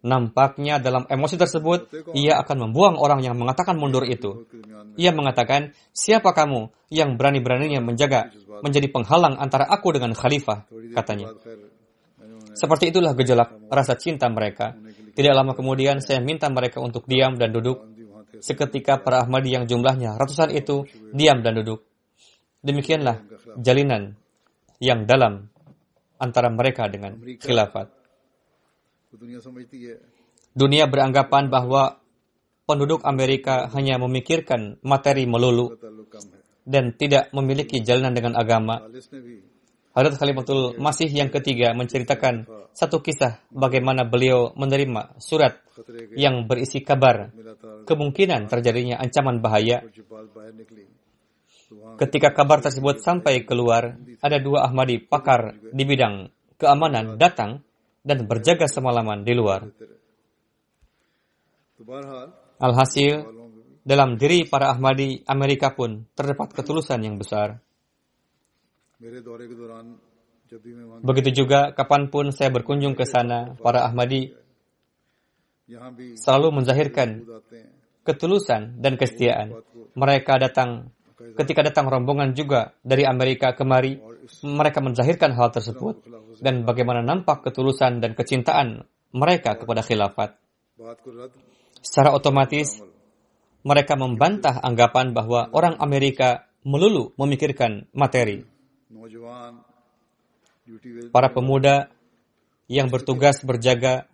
Speaker 1: Nampaknya dalam emosi tersebut, ia akan membuang orang yang mengatakan mundur itu. Ia mengatakan, siapa kamu yang berani-beraninya menjaga, menjadi penghalang antara aku dengan khalifah, katanya. Seperti itulah gejolak rasa cinta mereka. Tidak lama kemudian saya minta mereka untuk diam dan duduk. Seketika para Ahmadi yang jumlahnya ratusan itu diam dan duduk. Demikianlah jalinan yang dalam antara mereka dengan khilafat. Dunia beranggapan bahwa penduduk Amerika hanya memikirkan materi melulu dan tidak memiliki jalinan dengan agama. Hadrat Khalifatul Masih yang ketiga menceritakan satu kisah bagaimana beliau menerima surat yang berisi kabar kemungkinan terjadinya ancaman bahaya. Ketika kabar tersebut sampai keluar, ada dua Ahmadi pakar di bidang keamanan datang dan berjaga semalaman di luar. Alhasil, dalam diri para Ahmadi Amerika pun terdapat ketulusan yang besar. Begitu juga kapan pun saya berkunjung ke sana, para Ahmadi selalu menzahirkan ketulusan dan kesetiaan. Mereka datang Ketika datang rombongan juga dari Amerika kemari, mereka menzahirkan hal tersebut dan bagaimana nampak ketulusan dan kecintaan mereka kepada khilafat. Secara otomatis, mereka membantah anggapan bahwa orang Amerika melulu memikirkan materi. Para pemuda yang bertugas berjaga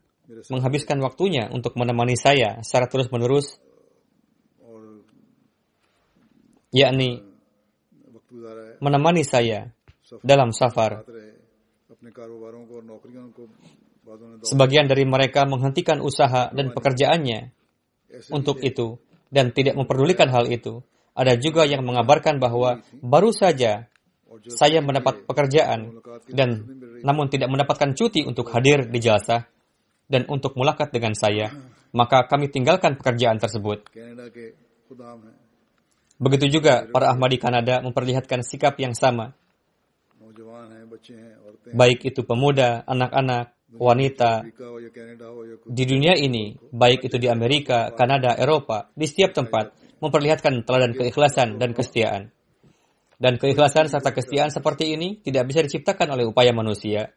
Speaker 1: menghabiskan waktunya untuk menemani saya secara terus-menerus yakni menemani saya dalam safar. Sebagian dari mereka menghentikan usaha dan pekerjaannya untuk itu dan tidak memperdulikan hal itu. Ada juga yang mengabarkan bahwa baru saja saya mendapat pekerjaan dan namun tidak mendapatkan cuti untuk hadir di jasa dan untuk mulakat dengan saya, maka kami tinggalkan pekerjaan tersebut. Begitu juga para Ahmadi Kanada memperlihatkan sikap yang sama. Baik itu pemuda, anak-anak, wanita, di dunia ini, baik itu di Amerika, Kanada, Eropa, di setiap tempat, memperlihatkan teladan keikhlasan dan kesetiaan. Dan keikhlasan serta kesetiaan seperti ini tidak bisa diciptakan oleh upaya manusia.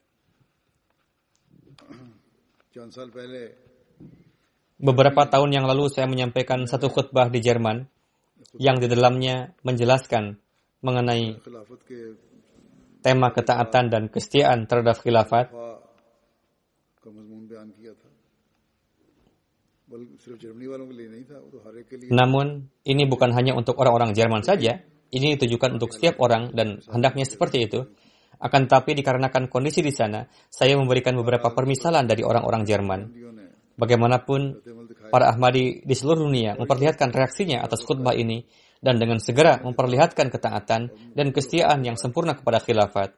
Speaker 1: Beberapa tahun yang lalu saya menyampaikan satu khutbah di Jerman yang di dalamnya menjelaskan mengenai tema ketaatan dan kesetiaan terhadap khilafat. Namun, ini bukan hanya untuk orang-orang Jerman saja, ini ditujukan untuk setiap orang dan hendaknya seperti itu. Akan tetapi dikarenakan kondisi di sana, saya memberikan beberapa permisalan dari orang-orang Jerman. Bagaimanapun, para Ahmadi di seluruh dunia memperlihatkan reaksinya atas khutbah ini dan dengan segera memperlihatkan ketaatan dan kesetiaan yang sempurna kepada khilafat.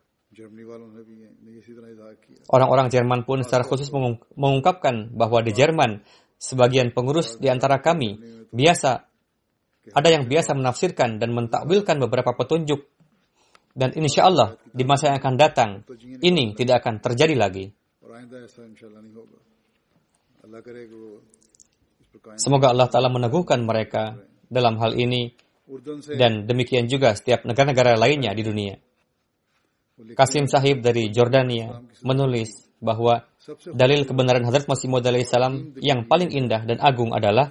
Speaker 1: Orang-orang Jerman pun secara khusus mengungkapkan bahwa di Jerman, sebagian pengurus di antara kami biasa ada yang biasa menafsirkan dan mentakwilkan beberapa petunjuk dan insya Allah di masa yang akan datang ini tidak akan terjadi lagi. Semoga Allah Ta'ala meneguhkan mereka dalam hal ini dan demikian juga setiap negara-negara lainnya di dunia. Kasim Sahib dari Jordania menulis bahwa dalil kebenaran Hadrat Masih Maud salam yang paling indah dan agung adalah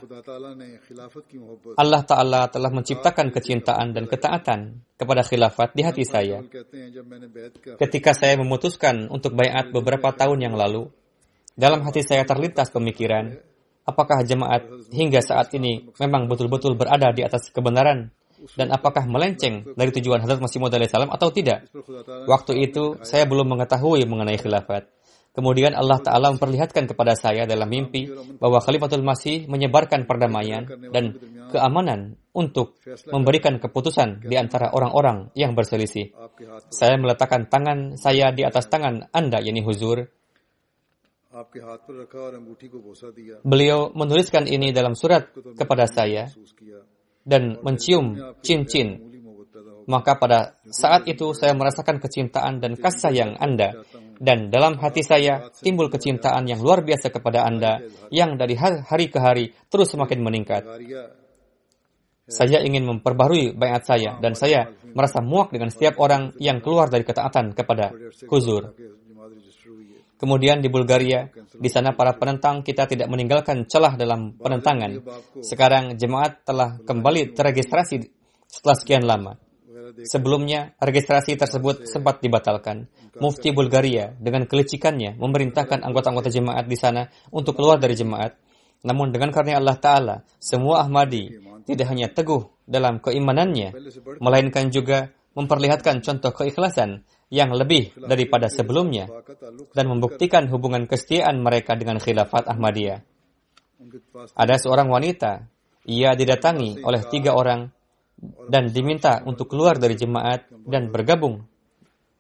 Speaker 1: Allah Ta'ala telah menciptakan kecintaan dan ketaatan kepada khilafat di hati saya. Ketika saya memutuskan untuk bayat beberapa tahun yang lalu, dalam hati saya terlintas pemikiran, apakah jemaat hingga saat ini memang betul-betul berada di atas kebenaran dan apakah melenceng dari tujuan Hadrat Masih Maud salam atau tidak. Waktu itu saya belum mengetahui mengenai khilafat. Kemudian Allah Ta'ala memperlihatkan kepada saya dalam mimpi bahwa Khalifatul Masih menyebarkan perdamaian dan keamanan untuk memberikan keputusan di antara orang-orang yang berselisih. Saya meletakkan tangan saya di atas tangan Anda, yakni Huzur, Beliau menuliskan ini dalam surat kepada saya dan mencium cincin. Maka pada saat itu saya merasakan kecintaan dan kasih sayang Anda. Dan dalam hati saya timbul kecintaan yang luar biasa kepada Anda yang dari hari ke hari terus semakin meningkat. Saya ingin memperbarui bayat saya dan saya merasa muak dengan setiap orang yang keluar dari ketaatan kepada Huzur. Kemudian di Bulgaria, di sana para penentang kita tidak meninggalkan celah dalam penentangan. Sekarang jemaat telah kembali terregistrasi setelah sekian lama. Sebelumnya, registrasi tersebut sempat dibatalkan. Mufti Bulgaria dengan kelicikannya memerintahkan anggota-anggota jemaat di sana untuk keluar dari jemaat. Namun dengan karena Allah Ta'ala, semua Ahmadi tidak hanya teguh dalam keimanannya, melainkan juga memperlihatkan contoh keikhlasan yang lebih daripada sebelumnya dan membuktikan hubungan kesetiaan mereka dengan khilafat Ahmadiyah. Ada seorang wanita, ia didatangi oleh tiga orang dan diminta untuk keluar dari jemaat dan bergabung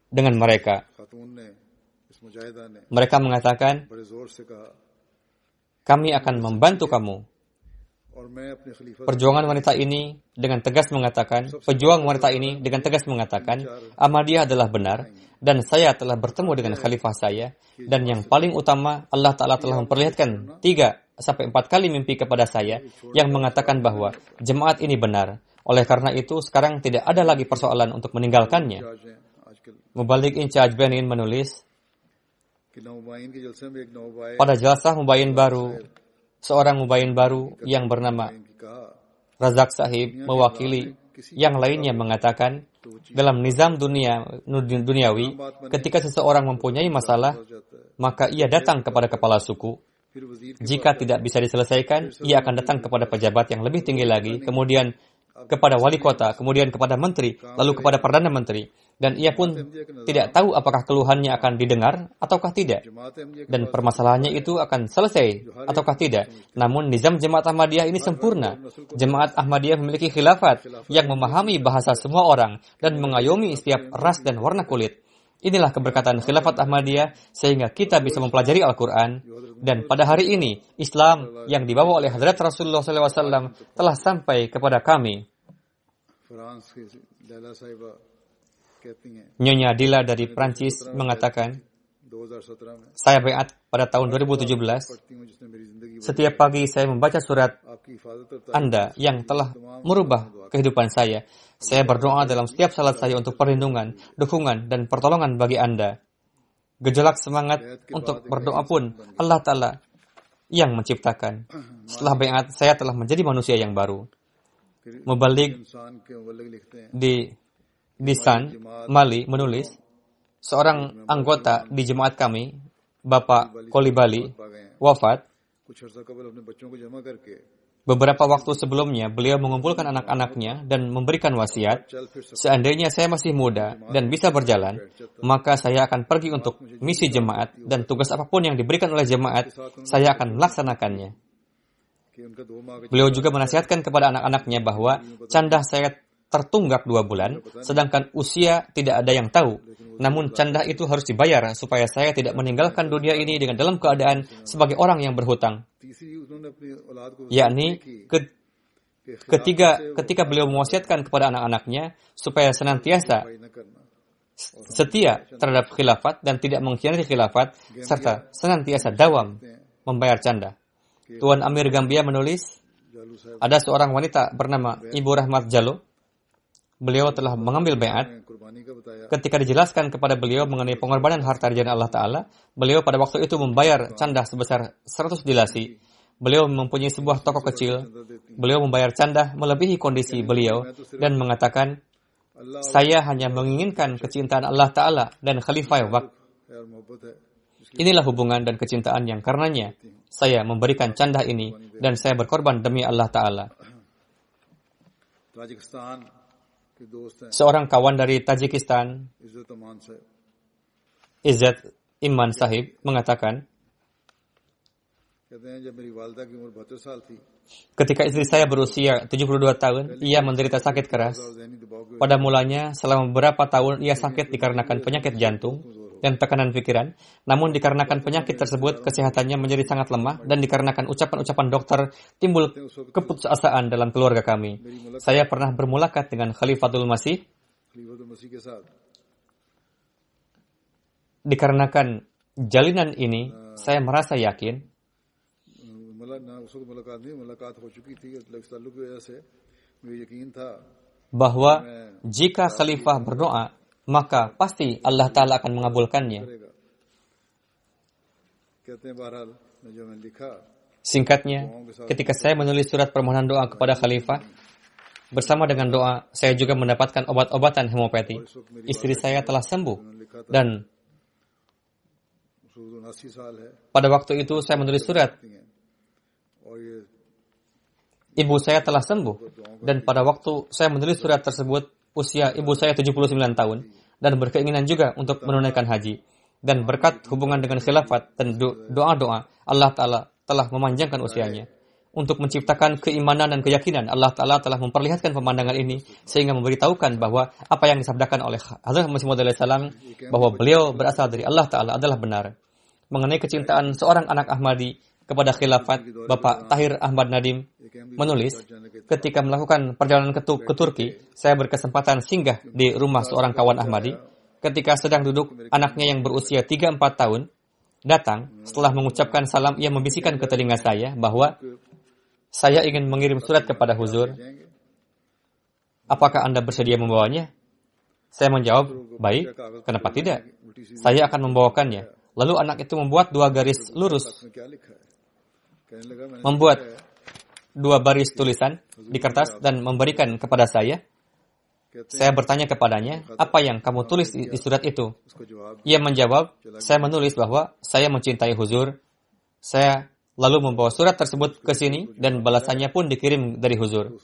Speaker 1: dengan mereka. Mereka mengatakan, kami akan membantu kamu Perjuangan wanita ini dengan tegas mengatakan, pejuang wanita ini dengan tegas mengatakan, Ahmadiyah adalah benar dan saya telah bertemu dengan khalifah saya dan yang paling utama Allah Ta'ala telah memperlihatkan tiga sampai empat kali mimpi kepada saya yang mengatakan bahwa jemaat ini benar. Oleh karena itu sekarang tidak ada lagi persoalan untuk meninggalkannya. Mubalik Incaj Benin menulis, pada jelasah Mubayin baru seorang mubayin baru yang bernama Razak Sahib mewakili yang lainnya mengatakan dalam nizam dunia duniawi ketika seseorang mempunyai masalah maka ia datang kepada kepala suku jika tidak bisa diselesaikan ia akan datang kepada pejabat yang lebih tinggi lagi kemudian kepada wali kota, kemudian kepada menteri, lalu kepada perdana menteri. Dan ia pun tidak tahu apakah keluhannya akan didengar ataukah tidak. Dan permasalahannya itu akan selesai ataukah tidak. Namun nizam jemaat Ahmadiyah ini sempurna. Jemaat Ahmadiyah memiliki khilafat yang memahami bahasa semua orang dan mengayomi setiap ras dan warna kulit. Inilah keberkatan khilafat Ahmadiyah sehingga kita bisa mempelajari Al-Quran. Dan pada hari ini, Islam yang dibawa oleh Hadrat Rasulullah SAW telah sampai kepada kami. Nyonya Dila dari Prancis mengatakan, saya bayat pada tahun 2017. Setiap pagi saya membaca surat Anda yang telah merubah kehidupan saya. Saya berdoa dalam setiap salat saya untuk perlindungan, dukungan, dan pertolongan bagi Anda. Gejolak semangat untuk berdoa pun Allah Ta'ala yang menciptakan. Setelah bayat, saya telah menjadi manusia yang baru. Mubalik di di San, Mali menulis, seorang anggota di jemaat kami, Bapak Kolibali, wafat. Beberapa waktu sebelumnya, beliau mengumpulkan anak-anaknya dan memberikan wasiat, seandainya saya masih muda dan bisa berjalan, maka saya akan pergi untuk misi jemaat dan tugas apa pun yang diberikan oleh jemaat, saya akan melaksanakannya. Beliau juga menasihatkan kepada anak-anaknya bahwa candah saya tertunggak dua bulan, sedangkan usia tidak ada yang tahu. Namun candah itu harus dibayar supaya saya tidak meninggalkan dunia ini dengan dalam keadaan sebagai orang yang berhutang. Yakni ketiga ketika beliau mewasiatkan kepada anak-anaknya supaya senantiasa setia terhadap khilafat dan tidak mengkhianati khilafat serta senantiasa dawam membayar canda. Tuan Amir Gambia menulis, ada seorang wanita bernama Ibu Rahmat Jalo. Beliau telah mengambil bayat. Ketika dijelaskan kepada beliau mengenai pengorbanan harta di Allah Ta'ala, beliau pada waktu itu membayar canda sebesar 100 dilasi Beliau mempunyai sebuah toko kecil. Beliau membayar canda melebihi kondisi beliau dan mengatakan, saya hanya menginginkan kecintaan Allah Ta'ala dan Khalifah Wak. Inilah hubungan dan kecintaan yang karenanya saya memberikan canda ini dan saya berkorban demi Allah Ta'ala. Seorang kawan dari Tajikistan, Izzat Iman Sahib, mengatakan, Ketika istri saya berusia 72 tahun, ia menderita sakit keras. Pada mulanya, selama beberapa tahun ia sakit dikarenakan penyakit jantung dan tekanan pikiran. Namun dikarenakan penyakit tersebut, kesehatannya menjadi sangat lemah dan dikarenakan ucapan-ucapan dokter timbul keputusasaan dalam keluarga kami. Saya pernah bermulakat dengan Khalifatul Masih. Dikarenakan jalinan ini, saya merasa yakin bahwa jika khalifah berdoa, maka pasti Allah Ta'ala akan mengabulkannya. Singkatnya, ketika saya menulis surat permohonan doa kepada khalifah, bersama dengan doa, saya juga mendapatkan obat-obatan hemopati. Istri saya telah sembuh dan pada waktu itu saya menulis surat ibu saya telah sembuh. Dan pada waktu saya menulis surat tersebut, usia ibu saya 79 tahun dan berkeinginan juga untuk menunaikan haji. Dan berkat hubungan dengan khilafat dan doa-doa, Allah Ta'ala telah memanjangkan usianya. Untuk menciptakan keimanan dan keyakinan, Allah Ta'ala telah memperlihatkan pemandangan ini sehingga memberitahukan bahwa apa yang disabdakan oleh Hazrat Masih Maud bahwa beliau berasal dari Allah Ta'ala adalah benar. Mengenai kecintaan seorang anak Ahmadi kepada khilafat Bapak Tahir Ahmad Nadim menulis, ketika melakukan perjalanan ke, ke Turki, saya berkesempatan singgah di rumah seorang kawan Ahmadi. Ketika sedang duduk, anaknya yang berusia 3-4 tahun datang. Setelah mengucapkan salam, ia membisikkan ke telinga saya bahwa saya ingin mengirim surat kepada Huzur. Apakah Anda bersedia membawanya? Saya menjawab, baik, kenapa tidak? Saya akan membawakannya. Lalu anak itu membuat dua garis lurus membuat dua baris tulisan di kertas dan memberikan kepada saya. Saya bertanya kepadanya, apa yang kamu tulis di, surat itu? Ia menjawab, saya menulis bahwa saya mencintai huzur. Saya lalu membawa surat tersebut ke sini dan balasannya pun dikirim dari huzur.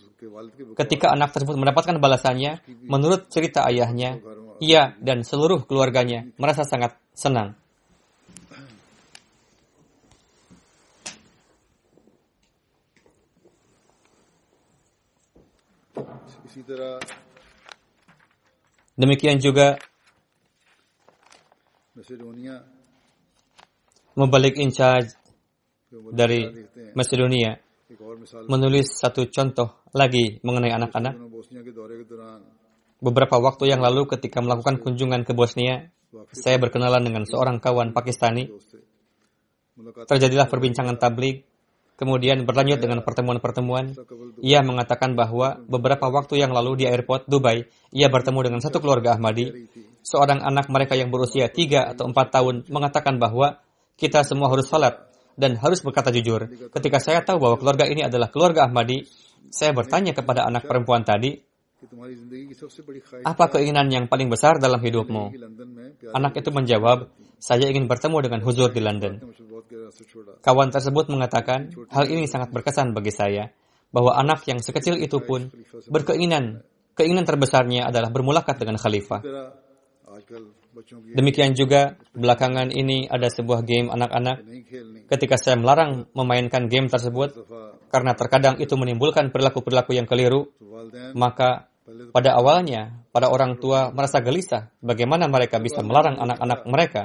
Speaker 1: Ketika anak tersebut mendapatkan balasannya, menurut cerita ayahnya, ia dan seluruh keluarganya merasa sangat senang. Demikian juga membalik in charge dari Macedonia. Menulis satu contoh lagi mengenai anak-anak. Beberapa waktu yang lalu ketika melakukan kunjungan ke Bosnia, saya berkenalan dengan seorang kawan Pakistani. Terjadilah perbincangan tablik Kemudian berlanjut dengan pertemuan-pertemuan. Ia mengatakan bahwa beberapa waktu yang lalu di airport Dubai, ia bertemu dengan satu keluarga Ahmadi. Seorang anak mereka yang berusia 3 atau 4 tahun mengatakan bahwa kita semua harus salat dan harus berkata jujur. Ketika saya tahu bahwa keluarga ini adalah keluarga Ahmadi, saya bertanya kepada anak perempuan tadi, Apa keinginan yang paling besar dalam hidupmu? Anak itu menjawab, saya ingin bertemu dengan Huzur di London. Kawan tersebut mengatakan, hal ini sangat berkesan bagi saya, bahwa anak yang sekecil itu pun berkeinginan, keinginan terbesarnya adalah bermulakat dengan khalifah. Demikian juga belakangan ini ada sebuah game anak-anak. Ketika saya melarang memainkan game tersebut karena terkadang itu menimbulkan perilaku-perilaku yang keliru, maka pada awalnya para orang tua merasa gelisah bagaimana mereka bisa melarang anak-anak mereka.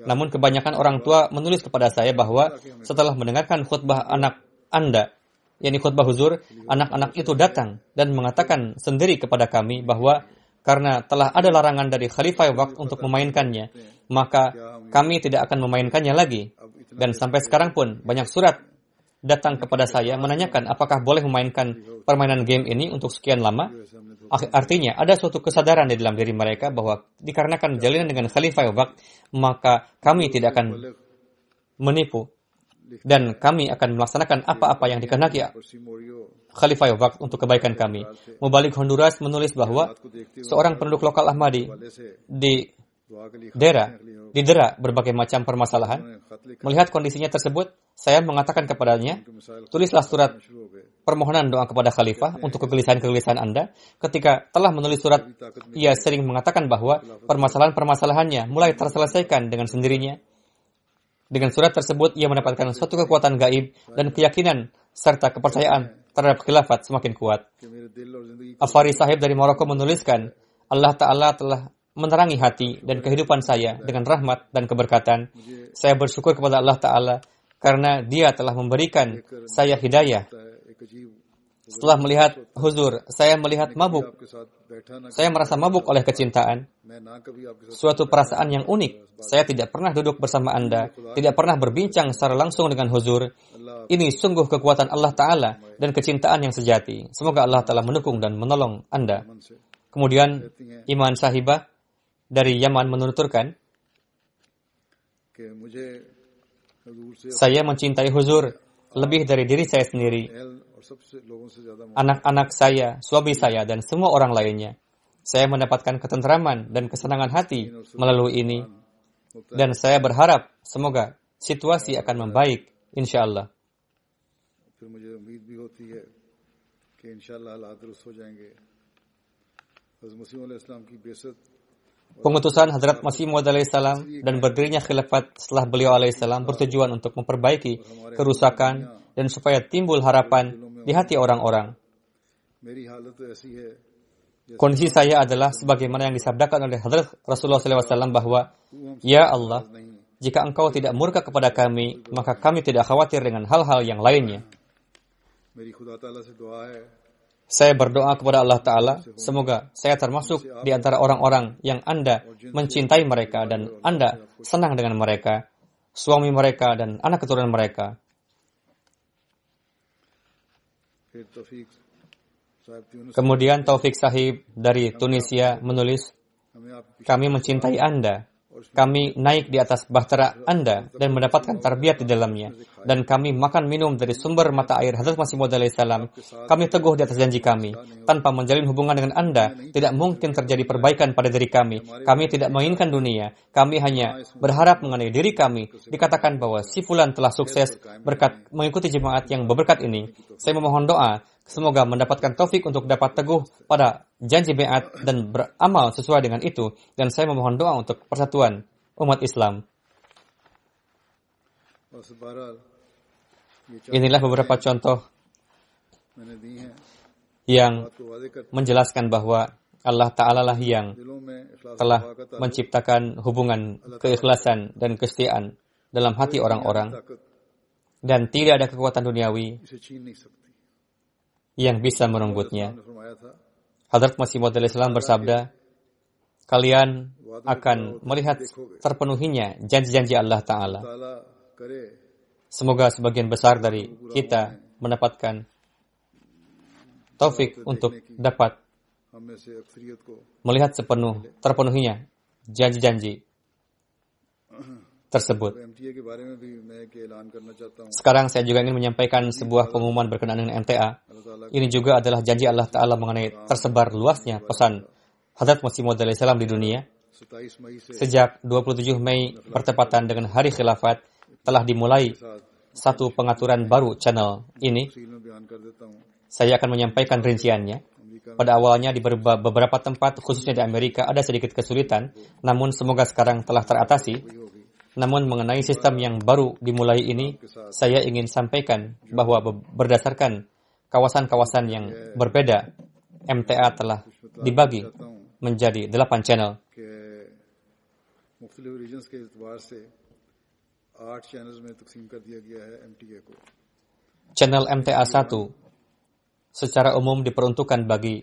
Speaker 1: Namun kebanyakan orang tua menulis kepada saya bahwa setelah mendengarkan khutbah anak Anda, yakni khutbah huzur, anak-anak itu datang dan mengatakan sendiri kepada kami bahwa karena telah ada larangan dari Khalifah waktu untuk memainkannya, maka kami tidak akan memainkannya lagi. Dan sampai sekarang pun banyak surat datang kepada saya menanyakan apakah boleh memainkan permainan game ini untuk sekian lama. Artinya ada suatu kesadaran di dalam diri mereka bahwa dikarenakan jalinan dengan Khalifah waktu maka kami tidak akan menipu dan kami akan melaksanakan apa-apa yang dikehendaki Khalifah Waktu untuk kebaikan kami. Mubalik Honduras menulis bahwa seorang penduduk lokal Ahmadi di Dera, didera berbagai macam permasalahan. Melihat kondisinya tersebut, saya mengatakan kepadanya, tulislah surat permohonan doa kepada khalifah untuk kegelisahan-kegelisahan Anda. Ketika telah menulis surat, ia sering mengatakan bahwa permasalahan-permasalahannya mulai terselesaikan dengan sendirinya. Dengan surat tersebut, ia mendapatkan suatu kekuatan gaib dan keyakinan serta kepercayaan terhadap khilafat semakin kuat. Afari sahib dari Maroko menuliskan, Allah Ta'ala telah menerangi hati dan kehidupan saya dengan rahmat dan keberkatan. Saya bersyukur kepada Allah Ta'ala karena dia telah memberikan saya hidayah setelah melihat huzur, saya melihat mabuk. Saya merasa mabuk oleh kecintaan. Suatu perasaan yang unik. Saya tidak pernah duduk bersama Anda, tidak pernah berbincang secara langsung dengan huzur. Ini sungguh kekuatan Allah Ta'ala dan kecintaan yang sejati. Semoga Allah Ta'ala mendukung dan menolong Anda. Kemudian Iman Sahibah dari Yaman menuturkan, saya mencintai huzur lebih dari diri saya sendiri anak-anak saya, suami saya, dan semua orang lainnya. Saya mendapatkan ketentraman dan kesenangan hati melalui ini. Dan saya berharap semoga situasi akan membaik, insya Allah. Pengutusan Hadrat Masih Maud salam dan berdirinya khilafat setelah beliau alaihissalam bertujuan untuk memperbaiki kerusakan dan supaya timbul harapan di hati orang-orang. Kondisi saya adalah sebagaimana yang disabdakan oleh Hadrat Rasulullah SAW bahwa, Ya Allah, jika engkau tidak murka kepada kami, maka kami tidak khawatir dengan hal-hal yang lainnya. Saya berdoa kepada Allah Ta'ala, semoga saya termasuk di antara orang-orang yang Anda mencintai mereka dan Anda senang dengan mereka, suami mereka dan anak keturunan mereka. Kemudian Taufik Sahib dari Tunisia menulis, kami mencintai Anda kami naik di atas bahtera Anda dan mendapatkan tarbiyat di dalamnya. Dan kami makan minum dari sumber mata air Hadrat Masih Maud salam. Kami teguh di atas janji kami. Tanpa menjalin hubungan dengan Anda, tidak mungkin terjadi perbaikan pada diri kami. Kami tidak menginginkan dunia. Kami hanya berharap mengenai diri kami. Dikatakan bahwa si Fulan telah sukses berkat mengikuti jemaat yang berberkat ini. Saya memohon doa Semoga mendapatkan taufik untuk dapat teguh pada janji beat dan beramal sesuai dengan itu. Dan saya memohon doa untuk persatuan umat Islam. Inilah beberapa contoh yang menjelaskan bahwa Allah Ta'ala lah yang telah menciptakan hubungan keikhlasan dan kesetiaan dalam hati orang-orang dan tidak ada kekuatan duniawi yang bisa merenggutnya. Hadrat Masih Maud Islam bersabda, kalian akan melihat terpenuhinya janji-janji Allah Ta'ala. Semoga sebagian besar dari kita mendapatkan taufik untuk dapat melihat sepenuh terpenuhinya janji-janji tersebut. Sekarang saya juga ingin menyampaikan sebuah pengumuman berkenaan dengan MTA. Ini juga adalah janji Allah Ta'ala mengenai tersebar luasnya pesan Hadrat Masih Maud salam di dunia. Sejak 27 Mei bertepatan dengan hari khilafat telah dimulai satu pengaturan baru channel ini. Saya akan menyampaikan rinciannya. Pada awalnya di beberapa tempat, khususnya di Amerika, ada sedikit kesulitan, namun semoga sekarang telah teratasi. Namun mengenai sistem yang baru dimulai ini, saya ingin sampaikan bahwa berdasarkan kawasan-kawasan yang berbeda, MTA telah dibagi menjadi delapan channel. Channel MTA 1 secara umum diperuntukkan bagi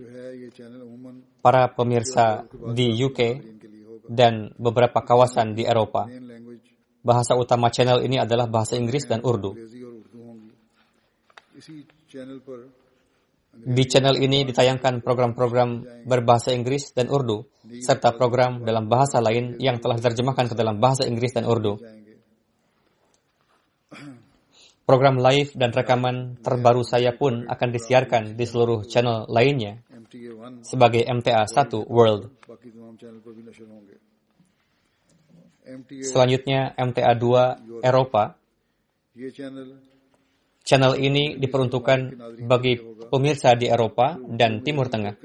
Speaker 1: para pemirsa di UK dan beberapa kawasan di Eropa. Bahasa utama channel ini adalah bahasa Inggris dan Urdu. Di channel ini ditayangkan program-program berbahasa Inggris dan Urdu, serta program dalam bahasa lain yang telah diterjemahkan ke dalam bahasa Inggris dan Urdu. Program live dan rekaman terbaru saya pun akan disiarkan di seluruh channel lainnya sebagai MTA 1 World. Selanjutnya MTA 2 Eropa. Channel ini diperuntukkan bagi pemirsa di Eropa dan Timur Tengah.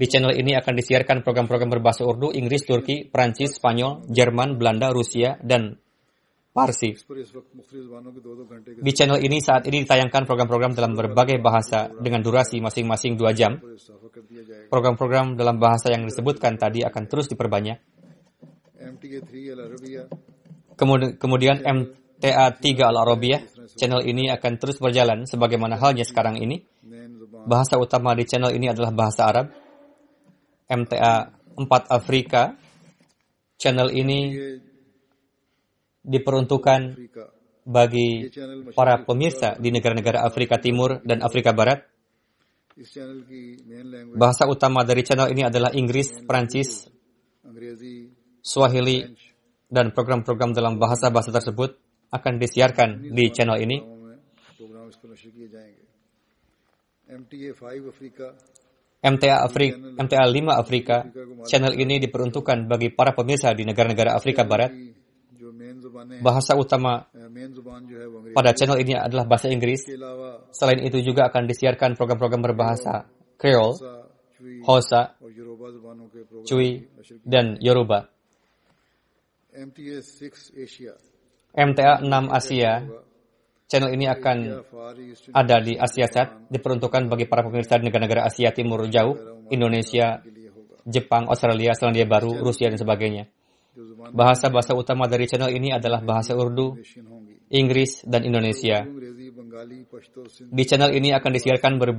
Speaker 1: Di channel ini akan disiarkan program-program berbahasa Urdu, Inggris, Turki, Prancis, Spanyol, Jerman, Belanda, Rusia, dan Parsi. Di channel ini saat ini ditayangkan program-program dalam berbagai bahasa dengan durasi masing-masing dua jam. Program-program dalam bahasa yang disebutkan tadi akan terus diperbanyak. Kemudian MTA 3 Al-Arabiyah, channel ini akan terus berjalan sebagaimana halnya sekarang ini. Bahasa utama di channel ini adalah bahasa Arab. MTA 4 Afrika, channel ini diperuntukkan bagi para pemirsa di negara-negara Afrika Timur dan Afrika Barat. Bahasa utama dari channel ini adalah Inggris, Prancis, Swahili, dan program-program dalam bahasa-bahasa tersebut akan disiarkan di channel ini. MTA Afrika, MTA 5 Afrika, channel ini diperuntukkan bagi para pemirsa di negara-negara Afrika Barat bahasa utama pada channel ini adalah bahasa Inggris. Selain itu juga akan disiarkan program-program berbahasa Creole, Hosa, Chui, dan Yoruba. MTA 6 Asia, channel ini akan ada di Asia Sat, diperuntukkan bagi para pemirsa di negara-negara Asia Timur Jauh, Indonesia, Jepang, Australia, Selandia Baru, Rusia, dan sebagainya. Bahasa-bahasa utama dari channel ini adalah bahasa Urdu, Inggris, dan Indonesia. Di channel ini akan disiarkan ber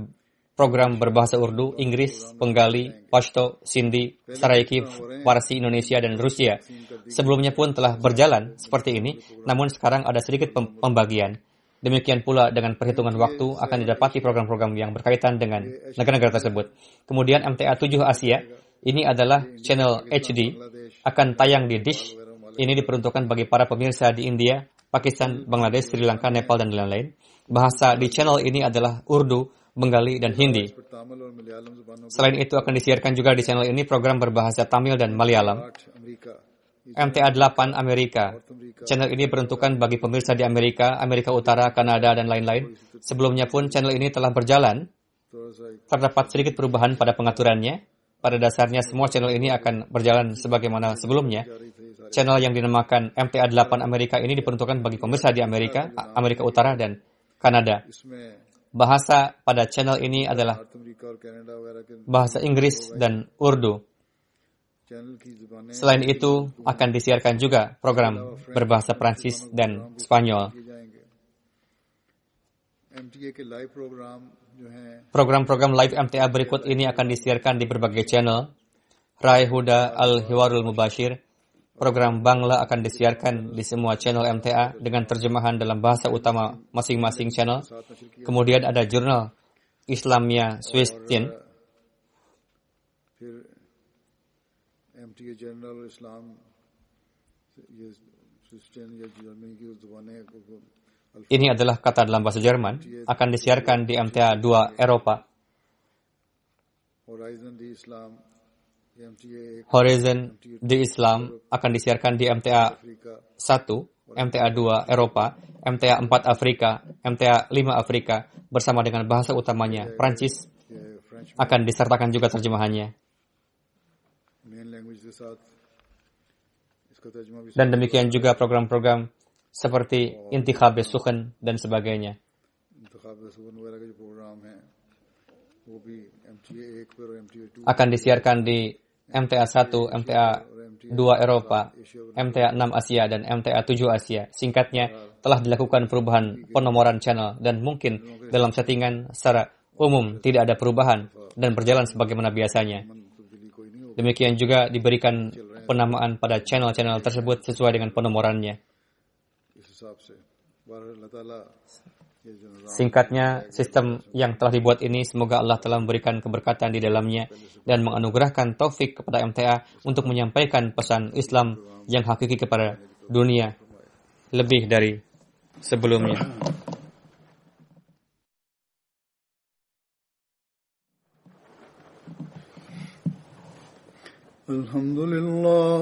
Speaker 1: program berbahasa Urdu, Inggris, Bengali, Pashto, Sindhi, Saraiki, Farsi, Indonesia, dan Rusia. Sebelumnya pun telah berjalan seperti ini, namun sekarang ada sedikit pembagian. Demikian pula dengan perhitungan waktu akan didapati program-program yang berkaitan dengan negara-negara tersebut. Kemudian MTA 7 Asia, ini adalah channel HD akan tayang di Dish. Ini diperuntukkan bagi para pemirsa di India, Pakistan, Bangladesh, Sri Lanka, Nepal, dan lain-lain. Bahasa di channel ini adalah Urdu, Bengali, dan Hindi. Selain itu akan disiarkan juga di channel ini program berbahasa Tamil dan Malayalam. MTA 8 Amerika. Channel ini peruntukan bagi pemirsa di Amerika, Amerika Utara, Kanada, dan lain-lain. Sebelumnya pun channel ini telah berjalan. Terdapat sedikit perubahan pada pengaturannya. Pada dasarnya semua channel ini akan berjalan sebagaimana sebelumnya. Channel yang dinamakan MTA 8 Amerika ini diperuntukkan bagi pemirsa di Amerika, Amerika Utara, dan Kanada. Bahasa pada channel ini adalah bahasa Inggris dan Urdu. Selain itu, akan disiarkan juga program berbahasa Prancis dan Spanyol. Program-program live MTA berikut ini akan disiarkan di berbagai channel. Rai Huda Al-Hiwarul Mubashir. Program Bangla akan disiarkan di semua channel MTA dengan terjemahan dalam bahasa utama masing-masing channel. Kemudian ada jurnal Islamia Swistin. Ini adalah kata dalam bahasa Jerman, akan disiarkan di MTA 2 Eropa. Akan disiarkan di MTA 1, MTA 2 Eropa, MTA 4 Afrika, MTA 5 Afrika bersama dengan bahasa utamanya Prancis akan disertakan juga terjemahannya. Dan demikian juga program-program seperti Intikhab Sukhan dan sebagainya. Akan disiarkan di MTA 1, MTA 2 Eropa, MTA 6 Asia, dan MTA 7 Asia. Singkatnya, telah dilakukan perubahan penomoran channel dan mungkin dalam settingan secara umum tidak ada perubahan dan berjalan sebagaimana biasanya. Demikian juga diberikan penamaan pada channel-channel tersebut sesuai dengan penomorannya. Singkatnya, sistem yang telah dibuat ini semoga Allah telah memberikan keberkatan di dalamnya dan menganugerahkan taufik kepada MTA untuk menyampaikan pesan Islam yang hakiki kepada dunia lebih dari sebelumnya.
Speaker 2: Alhamdulillah